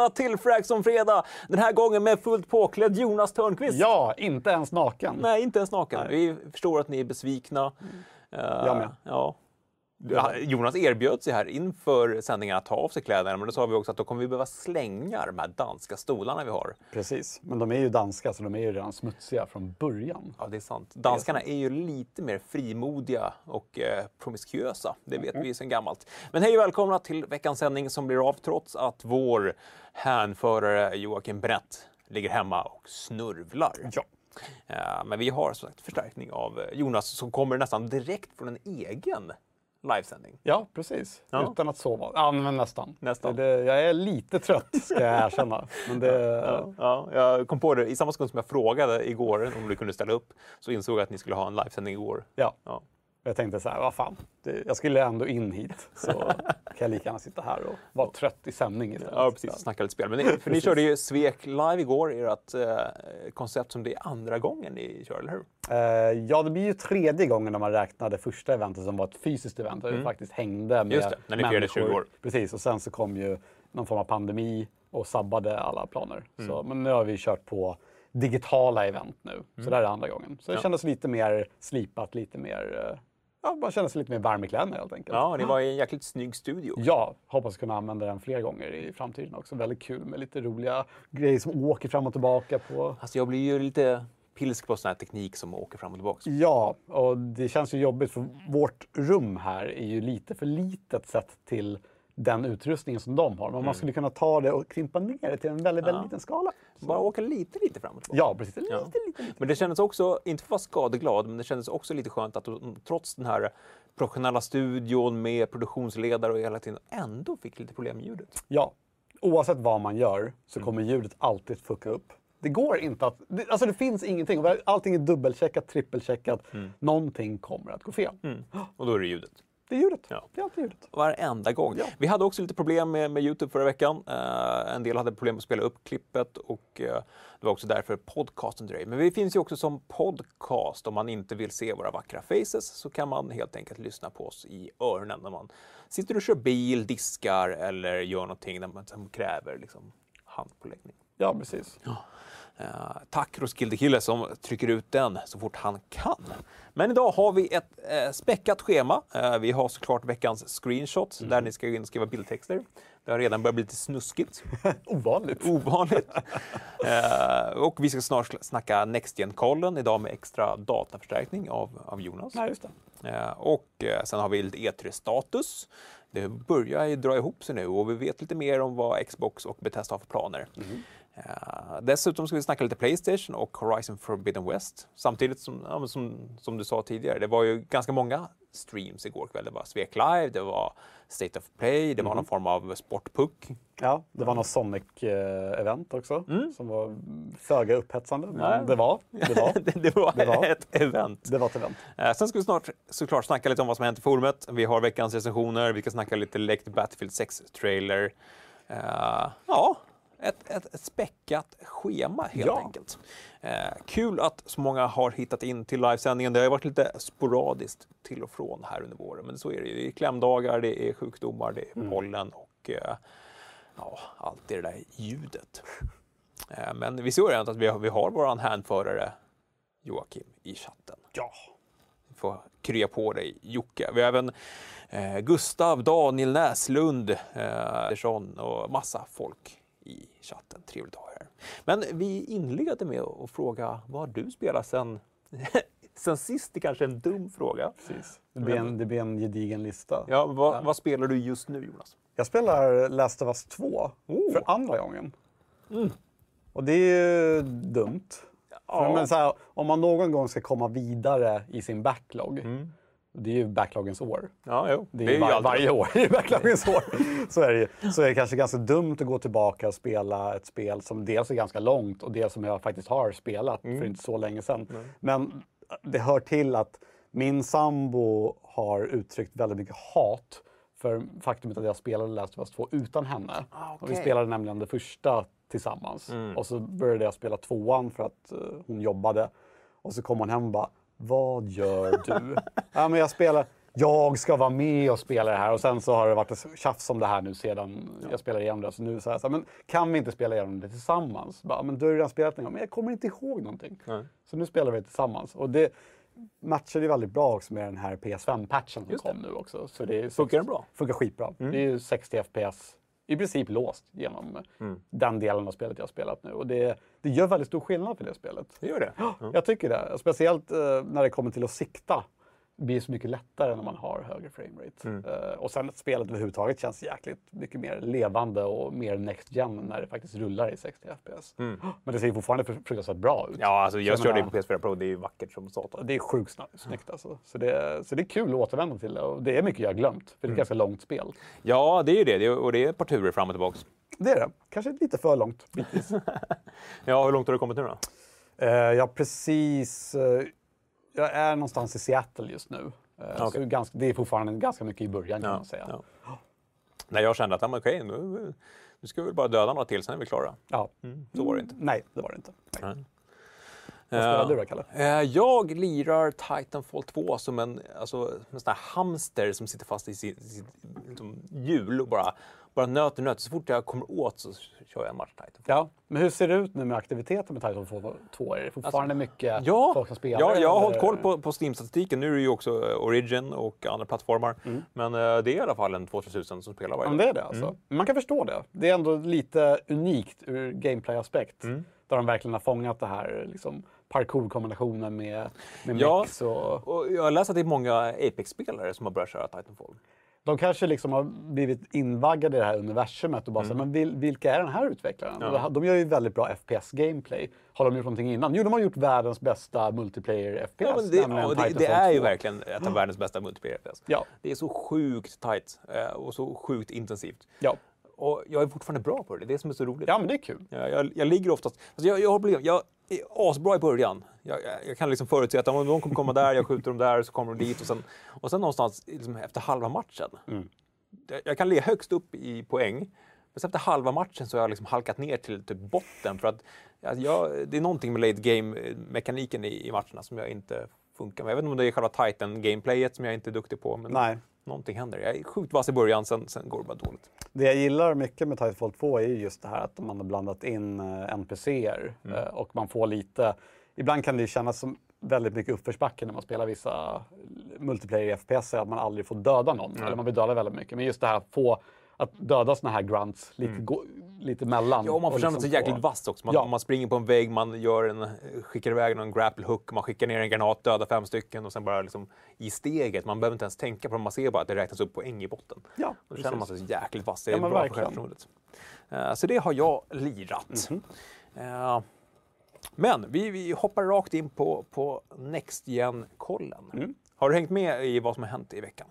Välkomna till on fredag! Den här gången med fullt påklädd Jonas Törnqvist. Ja, inte ens naken. Nej, inte ens naken. Vi förstår att ni är besvikna. Uh, Jag med. Ja. Jonas erbjöd sig här inför sändningen att ta av sig kläderna, men då sa vi också att då kommer vi behöva slänga de här danska stolarna vi har. Precis, men de är ju danska så de är ju redan smutsiga från början. Ja, det är sant. Danskarna är ju lite mer frimodiga och eh, promiskuösa. Det vet vi sedan gammalt. Men hej och välkomna till veckans sändning som blir av trots att vår hänförare Joakim Brett ligger hemma och snurvlar. Ja. Eh, Men vi har som sagt förstärkning av Jonas som kommer nästan direkt från en egen livesändning. Ja, precis. Ja. Utan att sova. Ja, men nästan. Nästan. Det, jag är lite trött, ska jag erkänna. Men det, Ja, ja, jag kom på det i samma sekund som jag frågade igår om du kunde ställa upp så insåg jag att ni skulle ha en livesändning igår. ja. Ja. Jag tänkte så här, vad fan, det, jag skulle ändå in hit. Så kan jag lika gärna sitta här och vara trött i sändning istället. Ja, precis. Snacka lite spel. Men ni, för ni körde ju Svek live igår, ert eh, koncept som det är andra gången ni kör, eller hur? Eh, ja, det blir ju tredje gången när man räknar det första eventet som var ett fysiskt event där vi faktiskt hängde med Mm. Just det, när ni firade människor. 20 år. Precis, och sen så kom ju någon form av pandemi och sabbade alla planer. Mm. Så, men nu har vi kört på digitala event nu, Mm. så det här är andra gången. Så det kändes lite mer slipat, lite mer, eh, ja, man kände sig lite mer varm i kläderna helt enkelt. Ja, ni var en jäkligt snygg studio. Ja, hoppas kunna använda den fler gånger i framtiden också. Väldigt kul med lite roliga grejer som åker fram och tillbaka på Alltså jag blir ju lite pilsk på sån här teknik som åker fram och tillbaka. Ja, och det känns ju jobbigt för vårt rum här är ju lite för litet sett till den utrustningen som de har. Men man skulle kunna ta det och krympa ner det till en väldigt, väldigt liten skala. Bara åka lite, lite fram och tillbaka. Ja, precis. Lite, Ja. lite, lite. Men det kändes också, inte för att vara skadeglad, men det kändes också lite skönt att trots den här professionella studion med produktionsledare och hela tiden ändå fick lite problem med ljudet. Ja, oavsett vad man gör så kommer ljudet alltid fucka upp. Det går inte att... Det, alltså det finns ingenting. Allting är dubbelcheckat, trippelcheckat. Någonting kommer att gå fel. Och då är det ljudet. Det är ljudet. Ja. Det är alltid ljudet. Varenda gång. Vi hade också lite problem med, med Youtube förra veckan. Eh, en del hade problem att spela upp klippet och eh, det var också därför podcasten dröjde. Men vi finns ju också som podcast. Om man inte vill se våra vackra faces så kan man helt enkelt lyssna på oss i öronen när man sitter och kör bil, diskar eller gör någonting där man, som kräver liksom, handpåläggning. Ja, precis. Eh, tack Roskilde Kille som trycker ut den så fort han kan. Men idag har vi ett eh, späckat schema. Eh, vi har såklart veckans screenshots där ni ska in och skriva bildtexter. Det har redan börjat bli lite snuskigt, Ovanligt. ovanligt. eh, och vi ska snart snacka Next Gen-kollen idag med extra dataförstärkning av, av Jonas. Nej, just. Eh, och eh, sen har vi lite E3-status. Det börjar ju dra ihop sig nu och vi vet lite mer om vad Xbox och Bethesda har för planer. Eh, dessutom ska vi snacka lite Playstation och Horizon Forbidden West. Samtidigt som, ja, som, som du sa tidigare, det var ju ganska många streams igår kväll. Det var Svek Live, det var State of Play, det var någon form av sportpuck. Ja, det var något Sonic-event också Mm. som var föga upphetsande. Men Nej. det var, det var, det, det, var Det var. ett event. det var ett event. Eh, Sen ska vi snart såklart snacka lite om vad som hänt i forumet. Vi har veckans recensioner, vi ska snacka lite läckt Battlefield 6-trailer. ja, ett, ett, ett späckat schema helt Ja. enkelt. Eh, kul att så många har hittat in till livesändningen. Det har ju varit lite sporadiskt till och från här under våren, men så är det ju. Det är klämdagar, det är sjukdomar, det är pollen och eh, ja, allt det där ljudet. Eh, men vi ser ju att vi har, vi har våran hänförare Joakim i chatten Ja. får krya på dig Jocke. Vi har även eh, Gustav, Daniel Näslund, eh, Andersson och massa folk i chatten. Trevligt att ha er här. Men vi inleder med att fråga vad du spelat sen, sen sist? Det är kanske är en dum fråga. Precis. Det blir en, det blir en gedigen lista. Ja, vad, vad spelar du just nu Jonas? Jag spelar Last of Us 2 Oh. för andra gången. Och det är ju dumt. För, men så här, om man någon gång ska komma vidare i sin backlog, det är ju backloggens år. Ja, jo. Det är, ju var, alltid- varje år i backloggens år. Så är det ju. Så är det kanske ganska dumt att gå tillbaka och spela ett spel som dels är ganska långt och dels som jag faktiskt har spelat för inte så länge sedan. Men det hör till att min sambo har uttryckt väldigt mycket hat för faktumet att jag spelade Last of Us 2 utan henne. Ah, och vi spelade nämligen det första tillsammans. Och så började jag spela tvåan för att eh, hon jobbade. Och så kom hon hem och bara, vad gör du? ja, men jag spelar, jag ska vara med och spela det här. Och sen så har det varit tjafs om det här nu sedan jag spelade igenom det. Så nu så här, så här, men kan vi inte spela igenom det tillsammans? Bara, men du har ju redan spelat gång, men jag kommer inte ihåg någonting. Nej. Så nu spelar vi det tillsammans. Och det matchade ju väldigt bra också med den här PS5-patchen som Just det. kom nu också. Så det är Funkar den bra? Funkar skitbra. Det är ju 60 FPS i princip låst genom den delen av spelet jag har spelat nu. Och det, det gör väldigt stor skillnad för det spelet. Det gör det? Jag tycker det. Speciellt eh, när det kommer till att sikta. Det blir så mycket lättare när man har högre framerate. Eh, och sen att spelet överhuvudtaget känns jäkligt mycket mer levande och mer next gen när det faktiskt rullar i 60 FPS. Men det ser ju fortfarande fru- fruktansvärt bra ut. Ja, alltså jag Så körde det menar- på PS4 Pro. Det är ju vackert som satan. Det är sjukt snyggt alltså. Så det, så det är kul att återvända till det. Och det är mycket jag har glömt, för det är ett ganska långt spel. Ja, det är ju det. det. är- Och det är ett par turer fram och tillbaka. Det är det. Kanske lite för långt. Ja, hur långt har du kommit nu då? Eh, jag har precis... eh, jag är någonstans i Seattle just nu. Eh, så ganska, det är fortfarande ganska mycket i början kan man säga. ja. När jag kände att, okej, nu, nu ska vi väl bara döda några till, sen är vi klara. Ja. Så var det inte. Nej, det var det inte. Nej. Nej. Vad spelar du då, Kalle? Eh, Jag lirar Titanfall 2 som en, alltså, en sån här hamster som sitter fast i sitt, sitt liksom, hjul och bara, bara nöter nöter. Så fort jag kommer åt så kör jag en match Titanfall. Ja, men hur ser det ut nu med aktiviteten med Titanfall 2? Är det fortfarande mycket Alltså, Ja, folk som spelar? ja, jag har eller? hållit koll på, på Steam-statistiken. Nu är det ju också eh, Origin och andra plattformar. Men eh, det är i alla fall en 2-3 tusen som spelar Mm. Varje dag. det är det alltså. Man kan förstå det. Det är ändå lite unikt ur gameplay-aspekt. Mm. Där de verkligen har fångat det här liksom, parkour-kombinationen med, med Ja. och... Och jag har läst att det är många Apex-spelare som har börjat köra Titanfall. De kanske liksom har blivit invaggade i det här universumet och bara mm. men vil, vilka är den här utvecklaren? Här- De gör ju väldigt bra FPS-gameplay. Har de gjort någonting innan? Jo, de har gjort världens bästa multiplayer-FPS. Ja, det, ja, det, det är ju 2. verkligen ett av världens bästa multiplayer FPS. Ja. Det är så sjukt tight eh, och så sjukt intensivt. Ja. Och jag är fortfarande bra på det, det är det som är så roligt. ja, men det är kul. Jag, jag, jag ligger oftast... Alltså jag, jag har problem. Jag asbra i början. Jag, jag, jag kan liksom förutse att om de kommer komma där, jag skjuter dem där, så kommer de dit. Och sen, och sen någonstans liksom efter halva matchen. Mm. Jag, kan ligga högst upp i poäng. Men sen efter halva matchen så har jag liksom halkat ner till typ botten. För att alltså jag, det är någonting med late game-mekaniken i, i matcherna som jag inte funkar med. Jag vet inte om det är själva Titan-gameplayet som jag inte är duktig på. Men Nej. Någonting händer. Jag är sjukt vass i början, sen, sen går det bara dåligt. Det jag gillar mycket med Titanfall 2 är ju just det här att man har blandat in eh, NPCer Mm. eh, och man får lite... Ibland kan det kännas som väldigt mycket uppförsbacke när man spelar vissa multiplayer FPS, att man aldrig får döda någon. Eller man vill döda väldigt mycket. Men just det här att få att döda såna här grunts lite, gå, lite mellan. Mm. Ja, och man får känna sig liksom jäkligt få- vass också. Man, Ja. Om man springer på en vägg, man gör en, skickar iväg en grapple hook, man skickar ner en granat, dödar fem stycken och sen bara liksom i steget. Man behöver inte ens tänka på det, man ser bara att det räknas upp poäng i botten. Ja, Då känner man sig jäkligt vass. Det är Ja, bra för verkligen. självförtroendet. Eh, så det har jag lirat. Mhm. Eh, men vi, vi hoppar rakt in på, på Next Gen-kollen. Mm. Har du hängt med i vad som har hänt i veckan?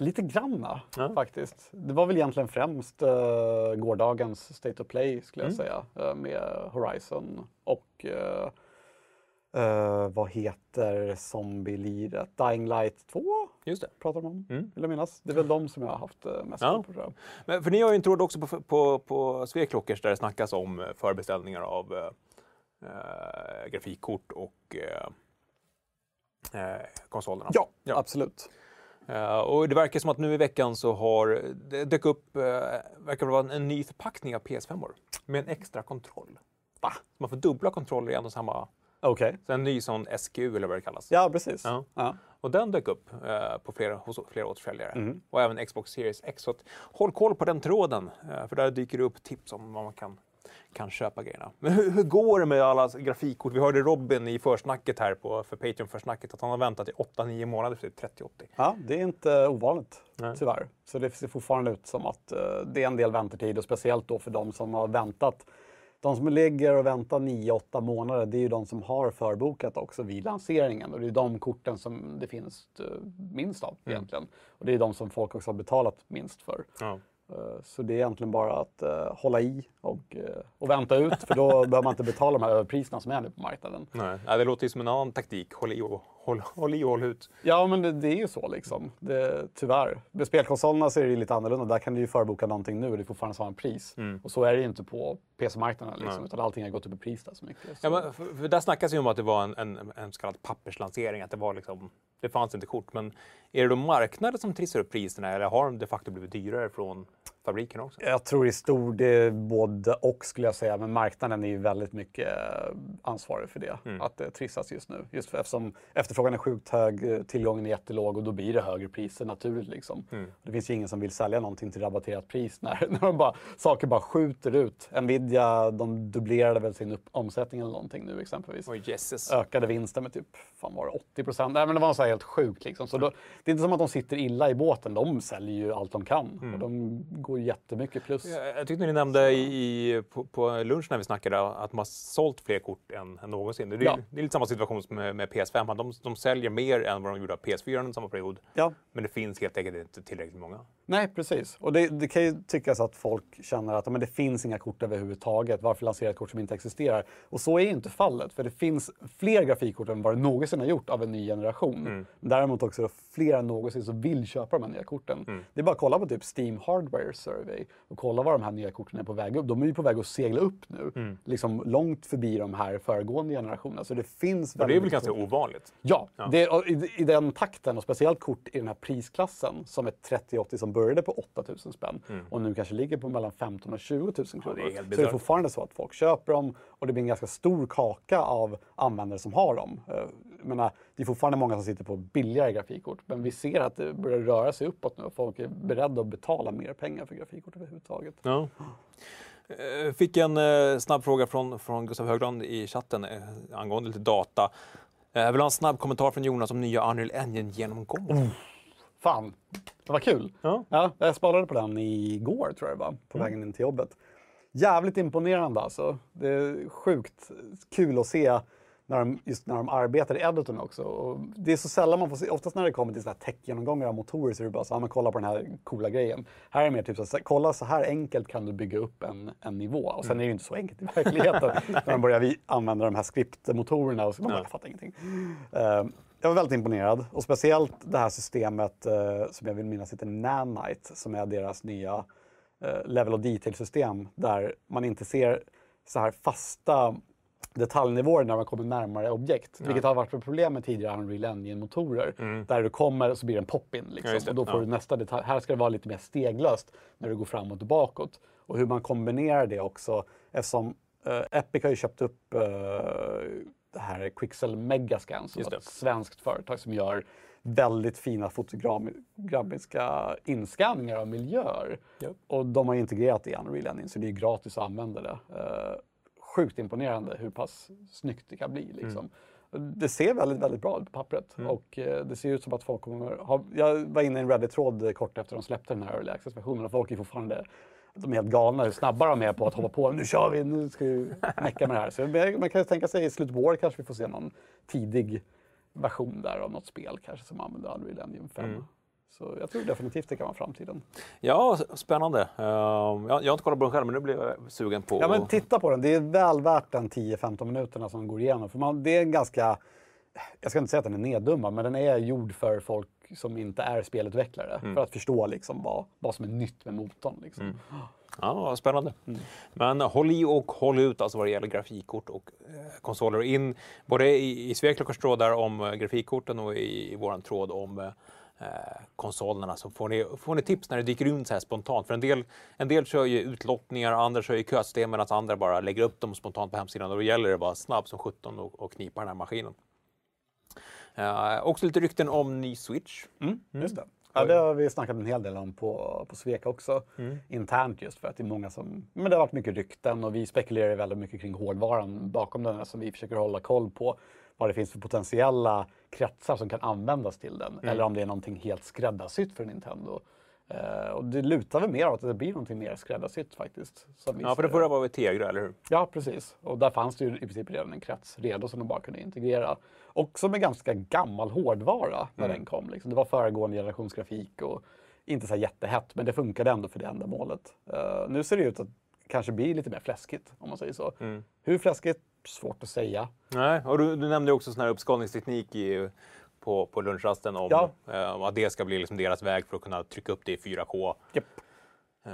Lite granna Ja. faktiskt. Det var väl egentligen främst uh, gårdagens State of Play skulle Mm. jag säga. eh, med Horizon och eh, vad heter zombie-liret? Dying Light 2 Just det. pratar de om, Mm. vill jag minnas. Det är väl de som jag har haft uh, mest Ja. på tror. Men, för ni har ju en tråd också på, på, på Sveklockers där det snackas om förbeställningar av grafikkort och konsolerna. Ja, Ja. absolut. Eh, och det verkar som att nu i veckan så har det dök upp, eh, verkar vara en, ny förpackning av PS5 -or, med en extra kontroll. Va? Man får dubbla kontroller i en och samma, Okej. så en ny sån SKU eller vad det kallas. Ja, precis. Ja. Ja. Och den dök upp eh, på flera, hos flera återförsäljare. Mm. Och även Xbox Series X. Så att, håll koll på den tråden, eh, för där dyker det upp tips om vad man kan, kan köpa grejerna. Men hur, hur går det med alla grafikkort? Vi hörde Robin i försnacket här på, för Patreon-försnacket att han har väntat i 8-9 månader för sitt 3080. Ja, det är inte ovanligt Nej. tyvärr. Så det ser fortfarande ut som att eh, det är en del väntetid och speciellt då för de som har väntat. De som ligger och väntar 9-8 månader, det är ju de som har förbokat också vid lanseringen och det är de korten som det finns eh, minst av egentligen. Och det är de som folk också har betalat minst för. Ja. Eh, Så det är egentligen bara att eh, hålla i och, eh, och vänta ut för då behöver man inte betala de här överpriserna som är nu på marknaden. Nej, det låter ju som en annan taktik. Håll i och håll, håll, i och håll ut. Ja, men det, det är ju så liksom. Det, tyvärr. Med spelkonsolerna så är det lite annorlunda. Där kan du ju förboka någonting nu och det är fortfarande samma pris. Och så är det ju inte på PC-marknaden liksom, Nej. utan allting har gått upp i pris där så mycket. Så. Ja, men för, för där snackas ju om att det var en, en, en så kallad papperslansering. Att det var liksom det fanns inte kort. Men är det då marknaden som trissar upp priserna eller har de de facto blivit dyrare från fabriken också? Jag tror i stor det både och skulle jag säga, men marknaden är ju väldigt mycket eh, ansvarig för det. Mm. Att det trissas just nu. Just för, eftersom efterfrågan är sjukt hög, eh, tillgången är jättelåg och då blir det högre priser naturligt. Liksom. Mm. Det finns ju ingen som vill sälja någonting till rabatterat pris när, när de bara, saker bara skjuter ut. Nvidia, de dubblerade väl sin omsättning eller någonting nu exempelvis. Oh, Jesus. Ökade vinsten med typ, fan var det 80 procent? Nej men det var så helt sjukt liksom. Så då, det är inte som att de sitter illa i båten, de säljer ju allt de kan. Mm. Och de går jättemycket plus. Jag, jag tyckte ni nämnde i, på, på lunch när vi snackade att man har sålt fler kort än, än någonsin. Det är, ja. det är lite samma situation som med, med PS5. De, de säljer mer än vad de gjorde av PS4 under samma period. Ja. Men det finns helt enkelt inte tillräckligt många. Nej, precis. Och det, det kan ju tyckas att folk känner att men det finns inga kort överhuvudtaget. Varför lansera ett kort som inte existerar? Och så är inte fallet. För det finns fler grafikkort än vad det någonsin har gjort av en ny generation. Mm. Däremot också fler än någonsin som vill köpa de här nya korten. Mm. Det är bara att kolla på typ Steam Hardware Survey och kolla var de här nya korten är på väg upp. De är ju på väg att segla upp nu. Mm. Liksom långt förbi de här föregående generationerna. Så det finns och det är väl ganska ovanligt? Ja, ja. Det, i, i, den takten och speciellt kort i den här prisklassen som är 3080 som började på 8000 spänn mm. och nu kanske ligger på mellan 15 och 20 000 kronor. Ja, det så det är fortfarande så att folk köper dem och det blir en ganska stor kaka av användare som har dem. Eh, jag menar, det är fortfarande många som sitter på billigare grafikkort men vi ser att det börjar röra sig uppåt nu och folk är beredda att betala mer pengar för grafikkort överhuvudtaget. Ja. Eh, fick en eh, snabb fråga från, från Gustav Högland i chatten eh, angående lite data. Jag eh, vill ha en snabb kommentar från Jonas om nya Unreal Engine-genomgång. Oh, fan, det var kul. Ja. Ja, jag sparade på den igår tror jag det var, på mm. vägen in till jobbet. Jävligt imponerande alltså. Det är sjukt kul att se när de, just när de arbetar i editorn också. Och det är så sällan man får se, oftast när det kommer till tech-genomgångar av motorer så är det bara så här, kolla på den här coola grejen. Här är det mer typ så här, kolla så här enkelt kan du bygga upp en, en nivå. Och sen är det ju inte så enkelt i verkligheten när man börjar använda de här skriptmotorerna och så man bara, jag fattar ingenting. Uh, jag var väldigt imponerad och speciellt det här systemet uh, som jag vill minnas heter Nanite som är deras nya uh, level of detail-system där man inte ser så här fasta detaljnivåer när man kommer närmare objekt. Ja. Vilket har varit ett problem med tidigare Unreal Engine-motorer. Mm. Där du kommer så blir det en pop-in. Liksom, ja, och då får ja. du nästa detalj. Här ska det vara lite mer steglöst när du går framåt och bakåt. Och hur man kombinerar det också. Eftersom uh, Epic har ju köpt upp uh, det här Quixel Megascan som är ett svenskt företag som gör väldigt fina fotografiska inskanningar av miljöer. Yep. Och de har integrerat det i Unreal Engine så det är gratis att använda det. Sjukt imponerande hur pass snyggt det kan bli. Liksom. Mm. Det ser väldigt, väldigt bra ut på pappret mm. och eh, det ser ut som att folk kommer ha... Jag var inne i en Reddit-tråd kort efter de släppte den här Early Access-versionen och folk är fortfarande de är helt galna hur snabba de är på att hoppa på. Nu kör vi, nu ska vi mecka med det här. Så man kan tänka sig i slutet på året kanske vi får se någon tidig version där av något spel kanske som använder Unreal Engine 5. Mm. Så jag tror definitivt det kan vara framtiden. Ja, spännande. Uh, jag, har inte kollat på den själv, men nu blir jag sugen på... Ja, men titta på den. Det är väl värt den 10-15 minuterna som går igenom. För man, det är en ganska... Jag ska inte säga att den är neddummad, men den är gjord för folk som inte är spelutvecklare. Mm. För att förstå liksom vad, vad som är nytt med motorn. Liksom. Mm. Ja, spännande. Mm. Men håll i och håll ut alltså vad det gäller grafikkort och eh, konsoler. In både i, i Sveklockars trådar om eh, grafikkorten och i, i vår tråd om eh, konsolerna så får ni, får ni tips när det dyker runt så här spontant. För en del, en del kör ju utlottningar, andra kör ju kösystem medan andra bara lägger upp dem spontant på hemsidan. Och då gäller det vara snabb som 17 och, och knipa den här maskinen. Eh, också lite rykten om ny Switch. Mm, mm. Just det. Ja, det har vi snackat en hel del om på, på Sveka också. Mm. Internt just för att det är många som... Men det har varit mycket rykten och vi spekulerar väldigt mycket kring hårdvaran bakom den som vi försöker hålla koll på vad det finns för potentiella kretsar som kan användas till den. Mm. Eller om det är någonting helt skräddarsytt för Nintendo. Uh, och det lutar väl mer åt att det blir någonting mer skräddarsytt faktiskt. ja, för det förra var väl Tegra, eller hur? Ja, precis. Och där fanns det ju i princip redan en krets redo som de bara kunde integrera. Också med ganska gammal hårdvara när mm. den kom. Liksom. Det var föregående generationsgrafik och inte så jättehett, men det funkade ändå för det ändamålet. Uh, nu ser det ut att kanske bli lite mer fläskigt, om man säger så. Mm. Hur fläskigt? Svårt att säga. Nej, och du, du nämnde också sån här uppskalningsteknik i, på, på lunchrasten om ja. uh, att det ska bli liksom deras väg för att kunna trycka upp det i 4K. Yep. Uh,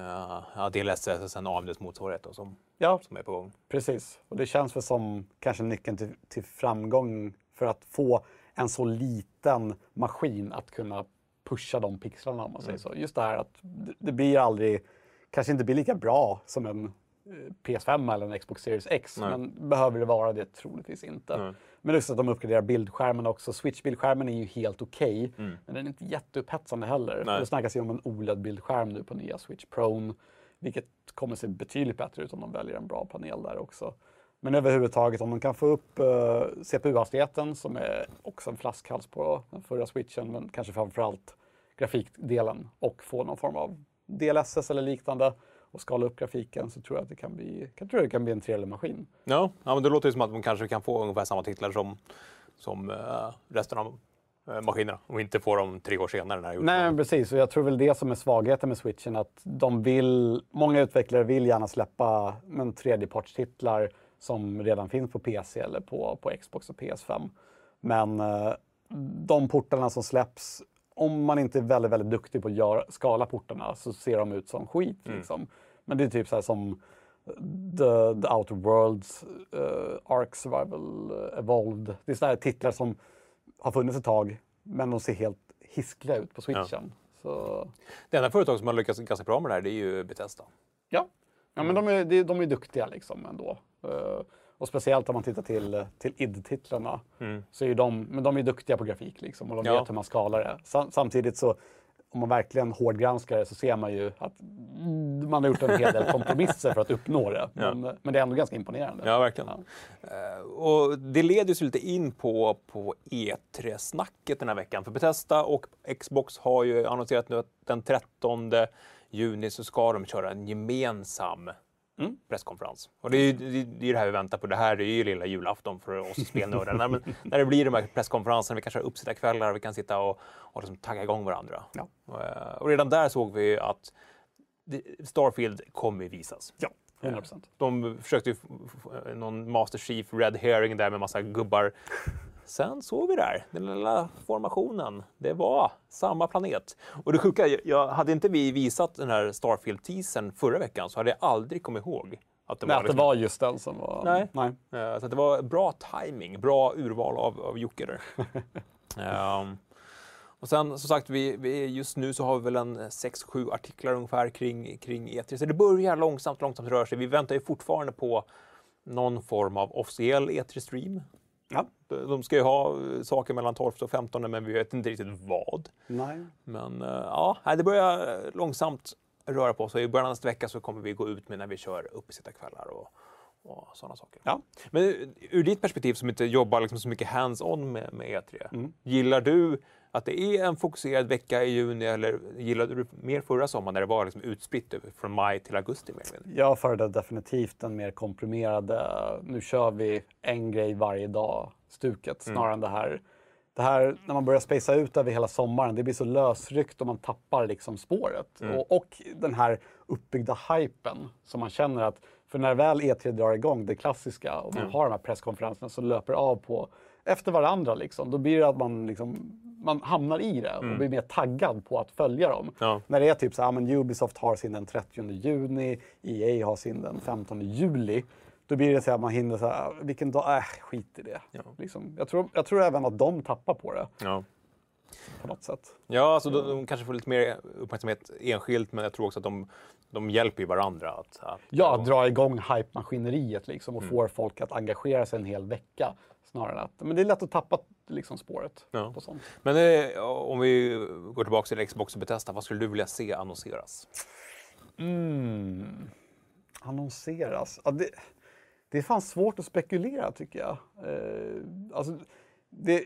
ja, DLSS och sen AMDs motsvarighet då, som, ja, som är på gång. Precis, och det känns väl som kanske nyckeln till, till framgång för att få en så liten maskin att kunna pusha de pixlarna om man säger så. Just det här att det, det blir aldrig, kanske inte blir lika bra som en eh, PS5 eller en Xbox Series X. Nej. Men behöver det vara det? Troligtvis inte. Nej. Men just att de uppgraderar bildskärmen också. Switch-bildskärmen är ju helt okej, Mm. men den är inte jätteupphetsande heller. Nej. Det snackas ju om en OLED-bildskärm nu på nya Switch Pro, vilket kommer se betydligt bättre ut om de väljer en bra panel där också. Men överhuvudtaget om de kan få upp eh, CPU-hastigheten som är också en flaskhals på den förra switchen, men kanske framförallt grafikdelen och få någon form av DLSS eller liknande och skala upp grafiken så tror jag att det kan bli, jag tror det kan bli en trevlig maskin. Ja, ja men det låter ju som att man kanske kan få ungefär samma titlar som, som eh, resten av eh, maskinerna och inte får dem tre år senare. När Nej, precis. Och jag tror väl det som är svagheten med switchen, att de vill, många utvecklare vill gärna släppa men, tredjepartstitlar som redan finns på PC eller på, på Xbox och PS5. Men eh, de portarna som släpps, om man inte är väldigt, väldigt duktig på att göra, skala portarna så ser de ut som skit. Liksom. Men det är typ så här som The, the Outer Worlds, uh, Ark Survival eh, Evolved. Det är sådana här titlar som har funnits ett tag, men de ser helt hiskliga ut på switchen. Så, Det enda företag som har lyckats ganska bra med det här det är ju Bethesda. ja. ja, men de är, de är duktiga liksom ändå. Uh, och speciellt om man tittar till, till id-titlarna. Så är de, men de är duktiga på grafik liksom, och de Ja. vet hur man skalar det. Sam, samtidigt så om man verkligen hårdgranskar det så ser man ju att mm, man har gjort en hel del kompromisser för att uppnå det. Men, men det är ändå ganska imponerande. Ja, verkligen. Eh, och det leder ju lite in på, på E3-snacket den här veckan. För Bethesda och Xbox har ju annonserat nu att den 13 juni så ska de köra en gemensam Mm. presskonferens. Och det är ju det, det, är det här vi väntar på. Det här är ju lilla julafton för oss spelnördar. när, men, när det blir de här presskonferenserna, vi kanske har uppsittarkvällar, vi kan sitta och, och liksom tagga igång varandra. Ja. Eh, och redan där såg vi att Starfield kommer visas. Ja, 100 procent. De försökte ju f- f- någon Master Chief Red Herring där med massa gubbar. Sen såg vi där, den lilla formationen. Det var samma planet. Och det sjuka, jag- hade inte vi visat den här Starfield-teasern förra veckan så hade jag aldrig kommit ihåg att det Nej, var, att det var just den som var... Nej. Nej. Eh, Så att det var bra timing, bra urval av, av Jocke där. Ehm, och sen som sagt, vi, vi, just nu så har vi väl en 6-7 artiklar ungefär kring, kring E3. Så det börjar långsamt, långsamt röra sig. Vi väntar ju fortfarande på någon form av officiell E3-stream. Ja. De ska ju ha eh, saker mellan 12 och 15 men vi vet inte riktigt vad. Nej. Men eh, ja, det börjar eh, långsamt röra på sig. I början av nästa vecka så kommer vi gå ut med när vi kör uppesittarkvällar och, och sådana saker. Ja. Men ur- ur ditt perspektiv som inte jobbar liksom så mycket hands-on med, med E3. Mm. Gillar du att det är en fokuserad vecka i juni eller gillade du mer förra sommaren när det var liksom utspritt över- från maj till augusti? Mer? Jag föredrar definitivt den mer komprimerade, nu kör vi en grej varje dag stuket snarare än det här det här när man börjar spacea ut över hela sommaren, det blir så lösryckt och man tappar liksom spåret. Och, och den här uppbyggda hypen som man känner att, för när väl E3 drar igång, det klassiska, och man har de här presskonferenserna som löper av på efter varandra, liksom, då blir det att man, liksom, man hamnar i det och blir mer taggad på att följa dem. Ja. När det är typ så här, ja, men Ubisoft har sin den 30 juni, EA har sin den 15 juli. Då blir det så här, man hinner så här, vilken dag, äh, skit i det. Liksom. Jag, tror, jag tror även att de tappar på det Ja. på något sätt. Ja, alltså de, de kanske får lite mer uppmärksamhet enskilt, men jag tror också att de, de hjälper varandra. Att, att, Ja, att dra igång hype-maskineriet liksom, och får folk att engagera sig en hel vecka. Snarare än att, men det är lätt att tappa liksom, spåret Ja. på sånt. Men eh, om vi går tillbaka till Xbox och Bethesda, vad skulle du vilja se annonseras? Mm. Annonseras. Ja, det, det är fan svårt att spekulera tycker jag. Eh, alltså, det,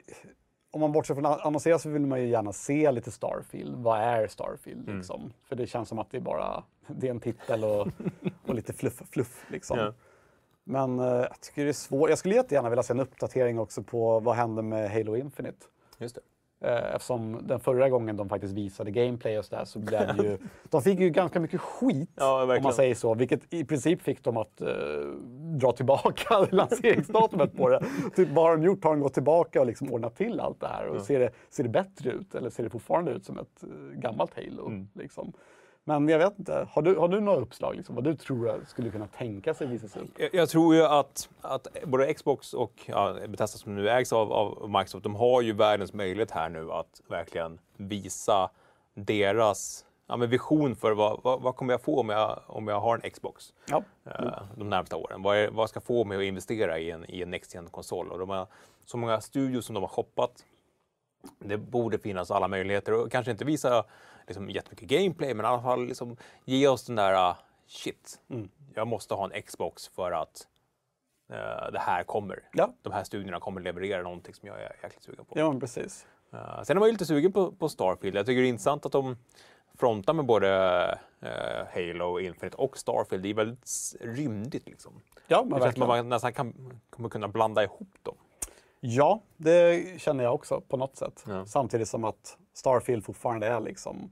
om man bortser från att annonsera så vill man ju gärna se lite Starfield. Vad är Starfield? Liksom? För det känns som att det är bara det är en titel och, och lite fluff. fluff liksom. Ja. Men eh, jag tycker det är svårt. Jag skulle jättegärna vilja se en uppdatering också på vad hände med Halo Infinite. Just det. Eh, Eftersom den förra gången de faktiskt visade gameplay och sådär så blev det ju... de fick ju ganska mycket skit, Ja, om man säger så. Vilket i princip fick dem att eh, dra tillbaka lanseringsdatumet på det. Typ, vad har de gjort? Har de gått tillbaka och liksom ordnat till allt det här? Och ser, det, ser det bättre ut? Eller ser det fortfarande ut som ett eh, gammalt Halo? Mm. Liksom? Men jag vet inte, har du, har du några uppslag liksom, vad du tror skulle kunna tänka sig visas upp? Jag, jag tror ju att, att både Xbox och ja, Bethesda som nu ägs av, av Microsoft, de har ju världens möjlighet här nu att verkligen visa deras ja, men vision för vad, vad, vad, kommer jag få om jag, om jag har en Xbox ja. eh, de närmsta åren. Vad, är, vad ska få mig att investera i en, i en Next konsol Och de har så många studios som de har shoppat. Det borde finnas alla möjligheter och kanske inte visa liksom, jättemycket gameplay, men i alla fall liksom, ge oss den där uh, shit, mm. jag måste ha en Xbox för att uh, det här kommer. Ja. De här studierna kommer leverera någonting som jag är jäkligt sugen på. Ja, precis. Uh, sen är man ju lite sugen på, på Starfield. Jag tycker det är intressant att de frontar med både uh, Halo, Infinite och Starfield. Det är väldigt rymdigt liksom. Ja, men som att man nästan kan, kommer kunna blanda ihop dem. Ja, det känner jag också på något sätt. Ja. Samtidigt som att Starfield fortfarande är liksom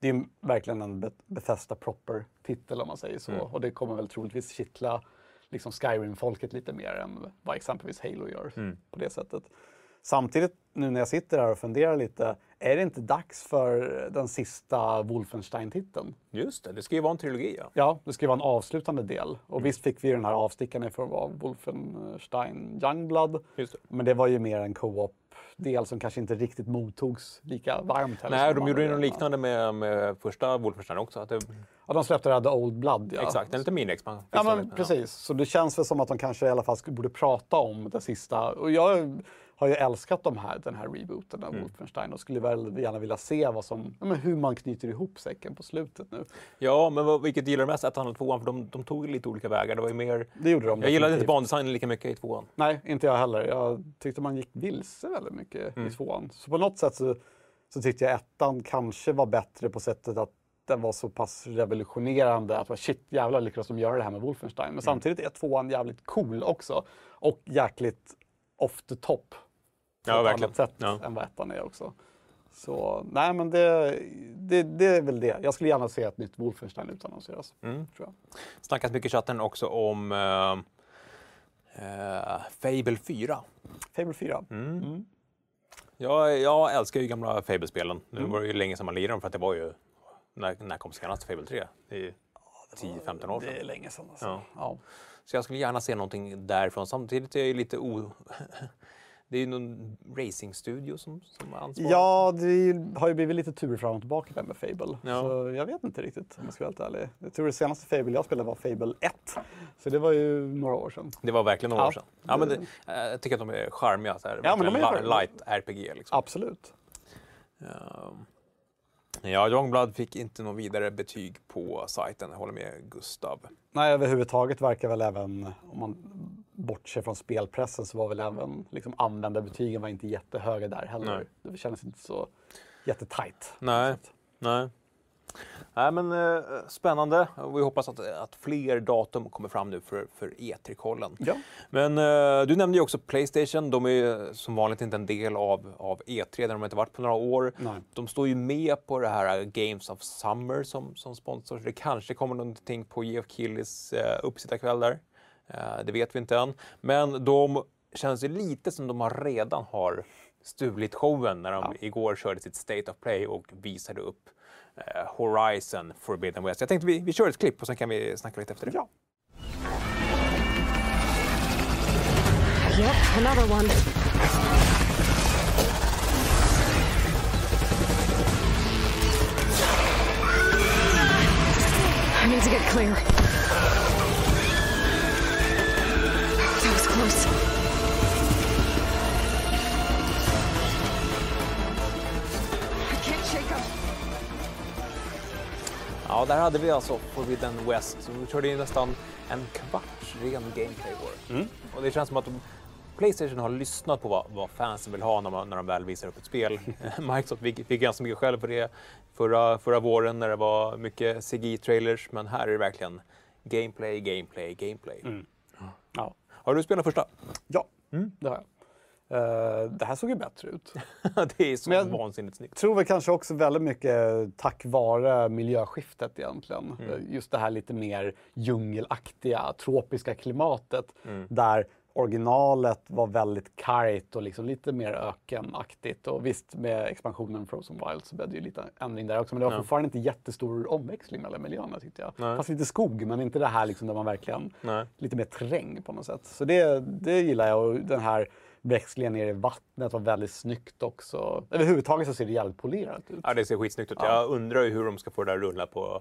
det är verkligen en Bethesda proper-titel om man säger så. Mm. Och det kommer väl troligtvis kittla liksom Skyrim-folket lite mer än vad exempelvis Halo gör mm. på det sättet. Samtidigt, nu när jag sitter här och funderar lite, är det inte dags för den sista Wolfenstein-titeln? Just det, det ska ju vara en trilogi. Ja, ja det ska ju vara en avslutande del. Och mm. visst fick vi den här avstickaren form av Wolfenstein Youngblood. Just det. Men det var ju mer en co-op del som kanske inte riktigt mottogs lika varmt. Nej, de gjorde ju något liknande med, med första Wolfenstein också. Att det... Ja, de släppte det här The Old Blood. Ja. Exakt, en liten mini-expansion. Ja, men precis. Så det känns väl som att de kanske i alla fall borde prata om det sista. Och jag har ju älskat de här, den här rebooten av mm. Wolfenstein och skulle väl gärna vilja se vad som, ja, hur man knyter ihop säcken på slutet nu. Ja, men vad, vilket gillar du mest, ettan eller tvåan? För de, de tog lite olika vägar. Det var ju mer... Det gjorde de. Jag gillade inte bandesignen lika mycket i tvåan. Nej, inte jag heller. Jag tyckte man gick vilse väldigt mycket mm. i tvåan. Så på något sätt så, så tyckte jag ettan kanske var bättre på sättet att den var så pass revolutionerande att shit jävlar lyckades de göra det här med Wolfenstein. Men mm. samtidigt är tvåan jävligt cool också och jäkligt off the top ja, ett annat sätt ja. än vad ettan är också. Så nej, men det, det, det, är väl det. Jag skulle gärna se ett nytt Wolfenstein utannonseras. Mm. Tror jag. Snackas mycket i chatten också om uh, uh, Fable 4. Fable 4. Mm. Mm. Jag, jag älskar ju gamla Fable-spelen. Nu mm. var det ju länge sedan man lirade dem för att det var ju... När, när kom senast Fable 3? Det är 10-15 år sedan. Det är länge sedan. Alltså. Ja. Ja. Så jag skulle gärna se någonting därifrån. Samtidigt är jag lite o... Det är ju någon racingstudio som, som är ansvarig. Ja, det har ju blivit lite tur fram och tillbaka där med Fable. Ja. Så jag vet inte riktigt om jag ska vara helt ärlig. Jag tror det senaste Fable jag spelade var Fable 1. Så det var ju några år sedan. Det var verkligen några ja. år sedan. Ja, men det, jag tycker att de är charmiga. Så här, ja, men de är light RPG. Liksom. Absolut. Um. Ja, Youngblood fick inte något vidare betyg på sajten, jag håller med Gustav. Nej, överhuvudtaget verkar väl även, om man bortser från spelpressen, så var väl även liksom, användarbetygen var inte jättehöga där heller. Nej. Det kändes inte så jättetajt. Nej, nej. Nej, men eh, spännande. Vi hoppas att, att fler datum kommer fram nu för, för E3-kollen. Ja. Men eh, du nämnde ju också Playstation. De är som vanligt inte en del av, av E3, där de inte varit på några år. Nej. De står ju med på det här Games of Summer som, som sponsor. Det kanske kommer någonting på Geoff Keighlys eh, uppsittarkväll där. Eh, det vet vi inte än. Men de känns ju lite som de har redan har stulit showen när de ja. igår körde sitt State of Play och visade upp Eh, Horizon Forbidden West. Jag tänkte vi, vi kör ett klipp och sen kan vi snacka lite efter det. Ja. Yep, another one. I need to get clear. Close. Ja, där hade vi alltså Forbidden West. Så vi körde in nästan en kvarts ren gameplay var mm. Och det känns som att de, Playstation har lyssnat på vad, vad fansen vill ha när, man, när de väl visar upp ett spel. Microsoft fick, fick ganska mycket själv på det förra, förra våren när det var mycket CGI-trailers. Men här är det verkligen gameplay, gameplay, gameplay. Mm. Ja. Har du spelat första? Ja, mm. det har jag. Uh, det här såg ju bättre ut. det är så jag vansinnigt snyggt. tror väl kanske också väldigt mycket tack vare miljöskiftet egentligen. Mm. Just det här lite mer djungelaktiga, tropiska klimatet. Mm. Där originalet var väldigt kargt och liksom lite mer ökenaktigt. Och visst, med expansionen Frozen Wild så blev det ju lite ändring där också. Men det var Ja. fortfarande inte jättestor omväxling mellan miljöerna tyckte jag. Nej. Fast lite skog, men inte det här liksom där man verkligen... Nej. Lite mer terräng på något sätt. Så det, det gillar jag. Och den här växlingen ner i vattnet var väldigt snyggt också. Överhuvudtaget så ser det jävligt polerat ut. Ja, det ser skitsnyggt ut. Ja. Jag undrar ju hur de ska få det där att rulla på,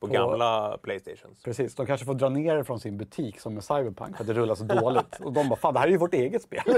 på, gamla Playstations. Precis, de kanske får dra ner det från sin butik som med Cyberpunk för att det rullar så dåligt. Och de bara, fan det här är ju vårt eget spel.